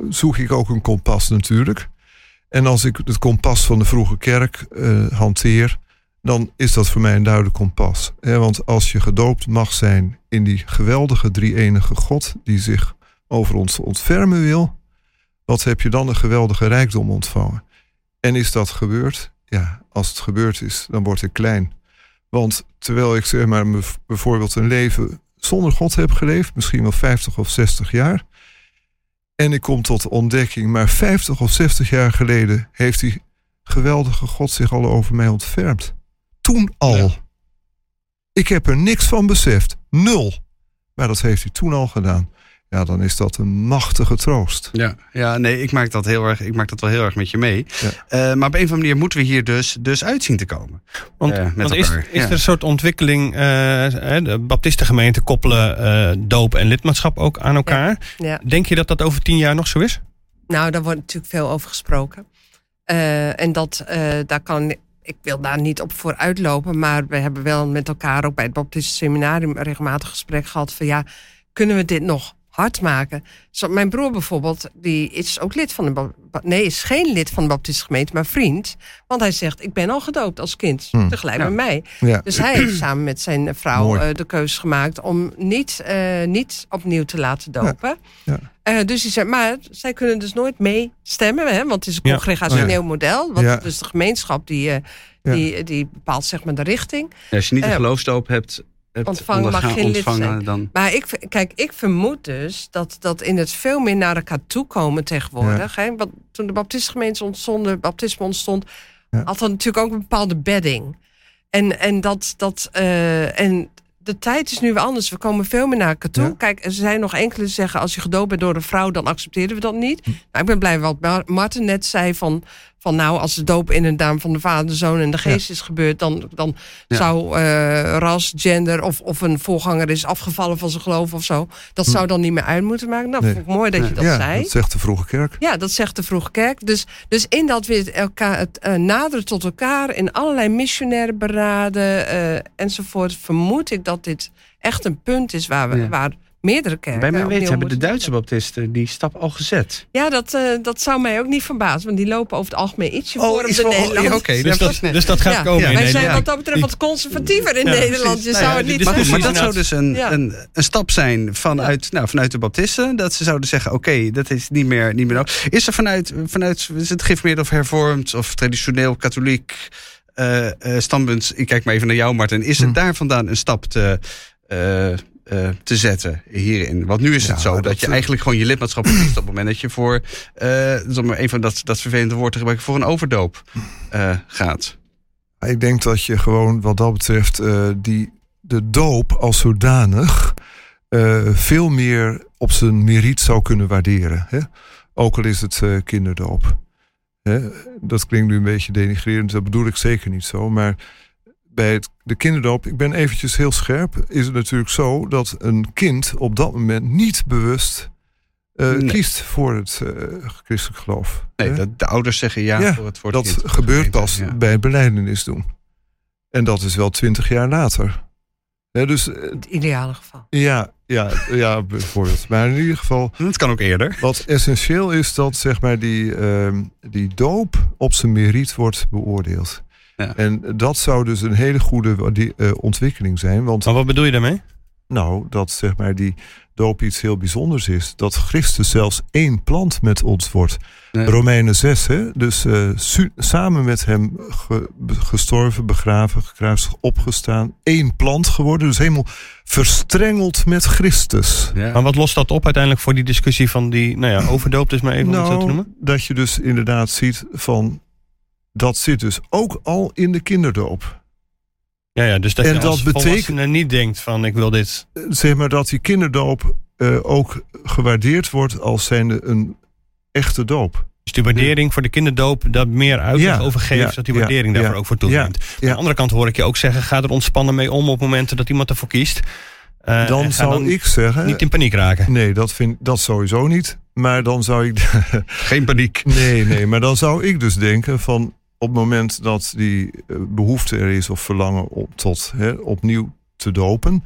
zoek ik ook een kompas natuurlijk. En als ik het kompas van de vroege kerk eh, hanteer, dan is dat voor mij een duidelijk kompas. Hè, want als je gedoopt mag zijn in die geweldige drie-enige God die zich over ons ontfermen wil, wat heb je dan een geweldige rijkdom ontvangen? En is dat gebeurd? Ja, als het gebeurd is, dan word ik klein. Want terwijl ik zeg maar bijvoorbeeld een leven zonder God heb geleefd, misschien wel 50 of 60 jaar. En ik kom tot de ontdekking, maar 50 of 60 jaar geleden heeft die geweldige God zich al over mij ontfermd. Toen al. Ja. Ik heb er niks van beseft. Nul. Maar dat heeft hij toen al gedaan. Ja, dan is dat een machtige troost. Ja, ja, nee, ik maak dat heel erg, ik maak dat wel heel erg met je mee. Ja. Eh, maar op een of andere manier moeten we hier dus, dus uitzien te komen. Want, Eh, met want is, elkaar, is ja. er een soort ontwikkeling, eh, hè, de baptistengemeenten koppelen eh, doop en lidmaatschap ook aan elkaar. Ja. Denk je dat dat over tien jaar nog zo is? Nou, daar wordt natuurlijk veel over gesproken. Eh, en dat, eh, daar kan, ik wil daar niet op vooruit lopen, maar we hebben wel met elkaar ook bij het Baptist Seminarium regelmatig gesprek gehad van ja, kunnen we dit nog hard maken? Zo, mijn broer bijvoorbeeld, die is ook lid van de, nee, is geen lid van de Baptistengemeente, maar vriend. Want hij zegt, ik ben al gedoopt als kind, Hmm. tegelijk Ja. met mij. Ja. Dus hij heeft samen met zijn vrouw eh, de keuze gemaakt om niet, eh, niet opnieuw te laten dopen. Ja. Eh, dus hij zei, maar zij kunnen dus nooit meestemmen, hè, want het is een Ja. congregationeel model. Want Ja. dus de gemeenschap die, eh, Ja. die, die bepaalt zeg maar de richting. Ja, als je niet een geloofsdoop hebt, hebt ontvangen, mag geen lid zijn. dan... Maar ik, kijk, ik vermoed dus dat, dat in het veel meer naar elkaar toe komen tegenwoordig. Hè? Want toen de baptistengemeente ontstonden, baptisme ontstond, Ja. had dat natuurlijk ook een bepaalde bedding. En, en, dat, dat, eh, en de tijd is nu weer anders. We komen veel meer naar elkaar toe. Ja. Kijk, er zijn nog enkele die zeggen... als je gedoopt bent door een vrouw, dan accepteren we dat niet. Hm. Nou, ik ben blij wat Mar- Marten net zei van... van nou, als de doop in een naam van de Vader, de Zoon en de Geest is gebeurd... dan, dan Ja. zou eh, ras, gender of, of een voorganger is afgevallen van zijn geloof of zo... dat zou dan niet meer uit moeten maken. Nou, Nee. vond ik mooi dat je dat Hm. ja, zei. dat zegt de vroege kerk. Ja, dat zegt de vroege kerk. Dus, dus in dat weer elkaar, het eh, naderen tot elkaar in allerlei missionaire beraden eh, enzovoort, vermoed ik dat dit echt een punt is waar, we, waar meerdere kerken. Bij mijn weten hebben de Duitse baptisten die stap al gezet. Ja, dat, eh, dat zou mij ook niet verbazen, want die lopen over het algemeen ietsje voor op Oh, de wel- ja, Oké, Dus dat, dus dat gaat Ja, komen ja, in Wij zijn Nederland. wat dat betreft wat conservatiever in Ja, Nederland. Je Nou zou ja, het niet Maar, goed, maar dat zou dus een, Ja. een, een stap zijn vanuit, nou, vanuit de baptisten. Dat ze zouden zeggen, oké, dat is niet meer, niet meer nodig. Is er vanuit, vanuit is het gereformeerd of hervormd of traditioneel katholiek eh, eh, standpunt... Ik kijk maar even naar jou, Martin. Is het Hm. daar vandaan een stap te... eh, te zetten hierin. Want nu is het Ja, zo dat, dat- je eigenlijk gewoon je lidmaatschap verliest op het moment dat je voor, om maar even dat, dat vervelende woord te gebruiken, voor een overdoop eh, gaat. Ik denk dat je gewoon wat dat betreft die, de doop als zodanig veel meer op zijn meriet zou kunnen waarderen. Hè? Ook al is het kinderdoop. Hè? Dat klinkt nu een beetje denigrerend, dat bedoel ik zeker niet zo. Maar bij het, de kinderdoop, ik ben eventjes heel scherp, is het natuurlijk zo dat een kind op dat moment niet bewust eh, Nee. kiest voor het eh, christelijk geloof. Nee, Hè? dat de ouders zeggen ja, Ja, voor het voor dat kind. gebeurt pas Ja. bij het beleidenis doen. En dat is wel twintig jaar later. Hè, dus eh, Het ideale geval. ja, ja, ja, bijvoorbeeld. Maar in ieder geval, Het kan ook eerder. wat essentieel is dat zeg maar, die, ehm, die doop op zijn meriet wordt beoordeeld. Ja. En dat zou dus een hele goede waarde- eh, ontwikkeling zijn. Want Maar wat bedoel je daarmee? nou, dat zeg maar die doop iets heel bijzonders is. Dat Christus zelfs één plant met ons wordt. Nee. Romeinen 6, hè? dus eh, su- samen met hem ge- gestorven, begraven, gekruisigd, opgestaan. één plant geworden, dus helemaal verstrengeld met Christus. Ja. Maar wat lost dat op uiteindelijk voor die discussie van die, nou ja, overdoopt is maar even om het zo te nou, noemen? dat je dus inderdaad ziet van... dat zit dus ook al in de kinderdoop. Ja, ja, dus dat en je als dat betekent- niet denkt van ik wil dit. Zeg maar dat die kinderdoop eh, ook gewaardeerd wordt als zijnde een echte doop. Dus die waardering voor de kinderdoop daar meer uitleg Ja, over geeft, ja, dat die ja, waardering daarvoor ja, ook voor toeneemt. Aan de andere kant hoor ik je ook zeggen, ga er ontspannen mee om op momenten dat iemand ervoor kiest. Eh, Dan zou dan ik zeggen... niet in paniek raken. Nee, dat, vind, dat sowieso niet. Maar dan zou ik... Geen paniek. Nee, nee, maar dan zou ik dus denken van op het moment dat die eh, behoefte er is of verlangen op, tot hè, opnieuw te dopen,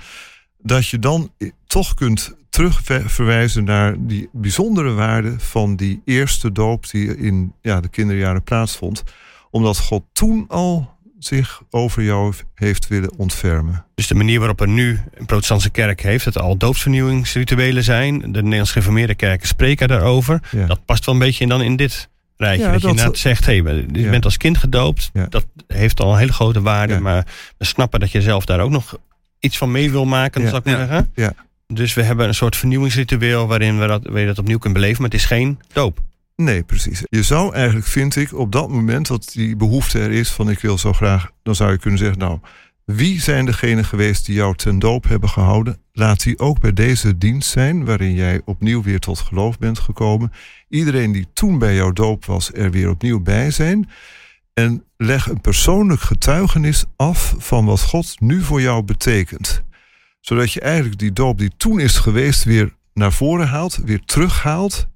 dat je dan i- toch kunt terugverwijzen naar die bijzondere waarde van die eerste doop die in ja, de kinderjaren plaatsvond, omdat God toen al zich over jou heeft willen ontfermen. Dus de manier waarop er nu een protestantse kerk heeft, het al doopsvernieuwingsrituelen zijn. De Nederlands gereformeerde kerken spreken daarover. Ja. Dat past wel een beetje in dan in dit rijtje. Ja, dat, je dat- inderdaad zegt, hey, je Ja. bent als kind gedoopt. Ja. Dat heeft al een hele grote waarde. Ja. Maar we snappen dat je zelf daar ook nog iets van mee wil maken, Ja. zal ik maar Ja. zeggen. Ja. Dus we hebben een soort vernieuwingsritueel waarin we dat, je dat opnieuw kunt beleven. Maar het is geen doop. Nee, precies. Je zou eigenlijk, vind ik, op dat moment dat die behoefte er is van ik wil zo graag, dan zou je kunnen zeggen, nou, wie zijn degenen geweest die jou ten doop hebben gehouden? Laat die ook bij deze dienst zijn, waarin jij opnieuw weer tot geloof bent gekomen. Iedereen die toen bij jouw doop was, er weer opnieuw bij zijn. En leg een persoonlijk getuigenis af van wat God nu voor jou betekent. Zodat je eigenlijk die doop die toen is geweest weer naar voren haalt, weer terughaalt.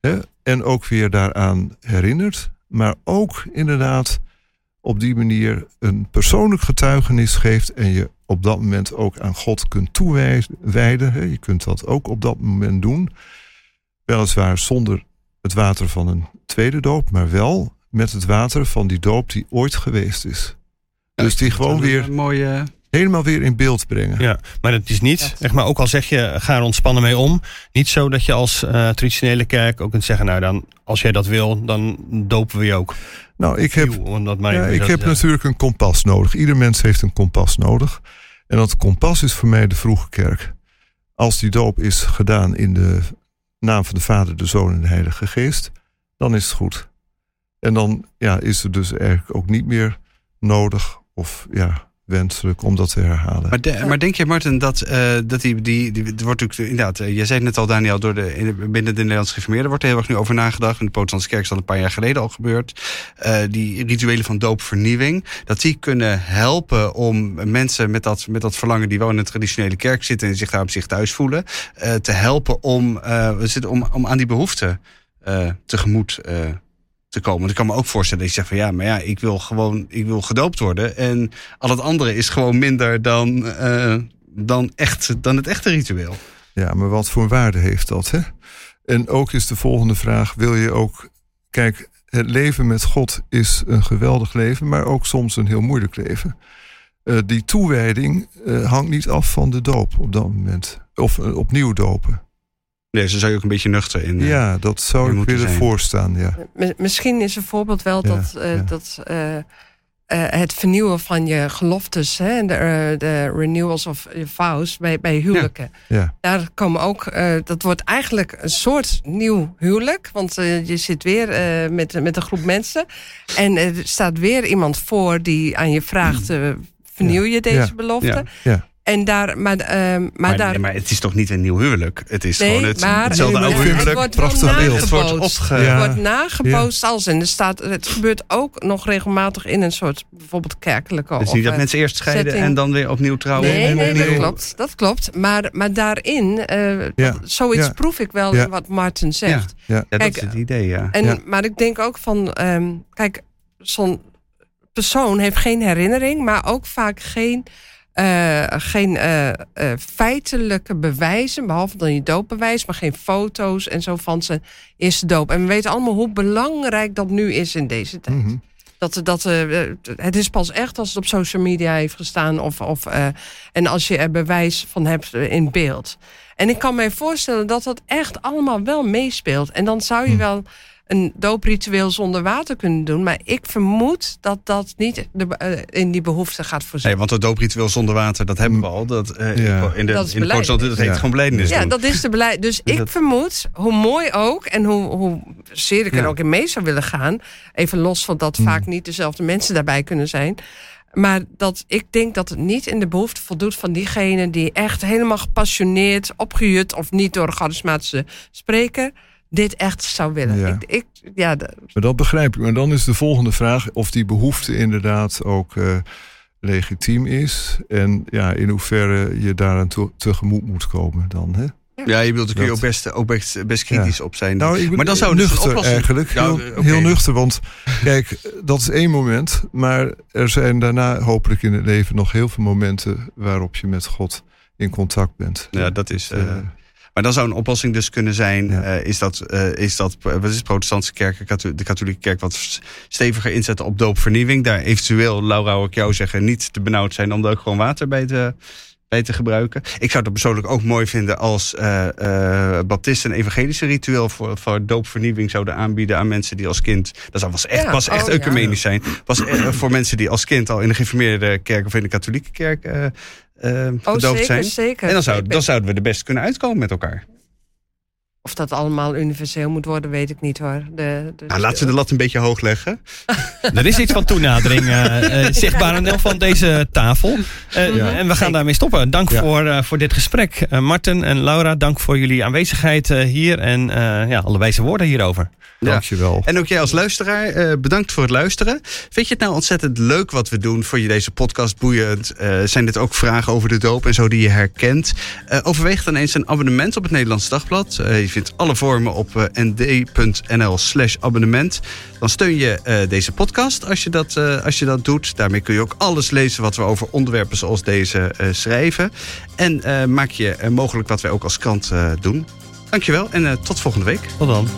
Hè, en ook weer daaraan herinnert. Maar ook inderdaad op die manier een persoonlijk getuigenis geeft. En je op dat moment ook aan God kunt toewijden. Je kunt dat ook op dat moment doen. Weliswaar zonder het water van een tweede doop, maar wel met het water van die doop die ooit geweest is. Dus die gewoon weer Een mooie... helemaal weer in beeld brengen. Ja, maar het is niet, zeg maar, ook al zeg je, ga er ontspannen mee om. Niet zo dat je als eh, traditionele kerk ook kunt zeggen, nou dan, als jij dat wil, dan dopen we je ook. Nou, ik heb, dat Ja, ik heb natuurlijk een kompas nodig. Ieder mens heeft een kompas nodig. En dat kompas is voor mij de vroege kerk. Als die doop is gedaan in de naam van de Vader, de Zoon en de Heilige Geest, dan is het goed. En dan ja, is het dus eigenlijk ook niet meer nodig of ja, wenselijk om dat te herhalen. Maar, de- maar denk je, Martin, dat, eh, dat die, die, die. Er wordt natuurlijk inderdaad. eh, jij zei het net al, Daniel, door de, in de- binnen de Nederlandse Gereformeerden wordt er heel erg nu over nagedacht. In de Protestantse Kerk is dat een paar jaar geleden al gebeurd. Eh, die rituelen van doopvernieuwing. Dat die kunnen helpen om mensen met dat, met dat verlangen die wel in de traditionele kerk zitten en zich daar op zich thuis voelen. eh, te helpen om, eh, we zitten om, om aan die behoeften eh, tegemoet eh, te komen. Ik kan me ook voorstellen dat je zegt van ja, maar ja, ik wil gewoon, ik wil gedoopt worden. En al het andere is gewoon minder dan, eh, dan, echt, dan het echte ritueel. Ja, maar wat voor waarde heeft dat? Hè? En ook is de volgende vraag: wil je ook. Kijk, het leven met God is een geweldig leven, maar ook soms een heel moeilijk leven. Eh, die toewijding eh, hangt niet af van de doop op dat moment. Of opnieuw dopen. Nee, zo zou je ook een beetje nuchter in. eh, Ja, dat zou je ik willen zijn. voorstaan. Ja. Misschien is een voorbeeld wel Ja, dat, eh, ja. dat eh, eh, het vernieuwen van je geloftes, hè, de, de renewals of your vows bij, bij huwelijken. Ja. Daar komen ook, eh, dat wordt eigenlijk een soort nieuw huwelijk, want eh, je zit weer eh, met, met een groep mensen en er staat weer iemand voor die aan je vraagt: eh, vernieuw je deze Ja. belofte? En daar, maar, eh, maar, Maar, daar. nee, maar het is toch niet een nieuw huwelijk? Het is Nee, gewoon het, maar hetzelfde oude het huwelijk. wordt wel Prachtig beeld. Het wordt opge... Ja. wordt nagebootst als. En er staat, het gebeurt ook nog regelmatig in een soort bijvoorbeeld kerkelijke. Het is of, niet dat eh, mensen eerst scheiden setting. en dan weer opnieuw trouwen. Nee, nee, dat klopt. Dat klopt. Maar, maar daarin, Ja, dat- zoiets ja. proef ik wel in wat Martin zegt. Ja. Ja, dat Kijk, is het idee, ja. En. Maar ik denk ook van, ehm, kijk, zo'n persoon heeft geen herinnering, maar ook vaak geen, eh, geen eh, eh, feitelijke bewijzen, behalve dan je doopbewijs, maar geen foto's en zo van zijn eerste doop. En we weten allemaal hoe belangrijk dat nu is in deze tijd. Mhm. Dat, dat, het is pas echt als het op social media heeft gestaan. Of, of, en als je er bewijs van hebt in beeld. En ik kan mij voorstellen dat dat echt allemaal wel meespeelt. En dan zou je Hm. wel een doopritueel zonder water kunnen doen. Maar ik vermoed dat dat niet de, eh, in die behoefte gaat voorzien. Nee, want het doopritueel zonder water, dat hebben we al. Dat, eh, Ja. In de, Dat is in de dat heet Ja. gewoon belijdenis Ja, doen. dat is de beleid. Dus ik dat- vermoed, hoe mooi ook en hoe, hoe zeer ik er Ja. ook in mee zou willen gaan. Even los van dat Hmm. vaak niet dezelfde mensen daarbij kunnen zijn. Maar dat ik denk dat het niet in de behoefte voldoet van diegene die echt helemaal gepassioneerd, opgejut of niet door een charismatische spreker, dit echt zou willen. Ja. Ik, ik, ja, de- Maar dat begrijp ik. Maar dan is de volgende vraag of die behoefte inderdaad ook eh, legitiem is. En ja, in hoeverre je daaraan to- tegemoet moet komen dan. Hè? Ja, je bedoelt, daar kun je Dat- ook best, ook best, best kritisch op zijn. Nou, ik ben maar dan zou dus nuchter oplossing... eigenlijk. Ja, heel, nuchter, want kijk, dat is één moment. Maar er zijn daarna hopelijk in het leven nog heel veel momenten waarop je met God in contact bent. Ja, dat is... eh, Eh, maar dan zou een oplossing dus kunnen zijn... Ja. eh, is dat, eh, is dat wat is protestantse kerken, katho- de katholieke kerk... wat steviger inzetten op doopvernieuwing. Daar eventueel, Laura, hoor ik jou zeggen... niet te benauwd zijn om daar ook gewoon water bij te, bij te gebruiken. Ik zou het persoonlijk ook mooi vinden... als eh eh baptisten een evangelische ritueel... Voor, voor doopvernieuwing zouden aanbieden aan mensen die als kind... dat zou was echt, Ja, pas echt oh, ja. ecumenisch zijn. Was eh, voor mensen die als kind al in de gereformeerde kerk... of in de katholieke kerk eh, oh, zeker, zijn. zeker. En dan, zou, dan zouden we er best kunnen uitkomen met elkaar. Of dat allemaal universeel moet worden, weet ik niet hoor. De, de, Nou, laten we de lat een beetje hoog leggen. Er is iets van toenadering eh, eh, zichtbaar aan deel van deze tafel. Eh, Ja. En we gaan daarmee stoppen. Dank Ja. voor, eh, voor dit gesprek. Eh, Marten en Laura, dank voor jullie aanwezigheid eh, hier. En eh, ja, alle wijze woorden hierover. Ja. Dankjewel. En ook jij als luisteraar, eh, bedankt voor het luisteren. Vind je het nou ontzettend leuk wat we doen? Vond je deze podcast boeiend? Eh, zijn dit ook vragen over de doop en zo die je herkent? Eh, overweeg dan eens een abonnement op het Nederlands Dagblad. Eh, je vindt alle vormen op eh, nd.nl slash abonnement. Dan steun je eh, deze podcast als je, dat, eh, als je dat doet. Daarmee kun je ook alles lezen wat we over onderwerpen zoals deze schrijven. En maak je mogelijk wat wij ook als krant doen. Dankjewel en tot volgende week. Tot dan.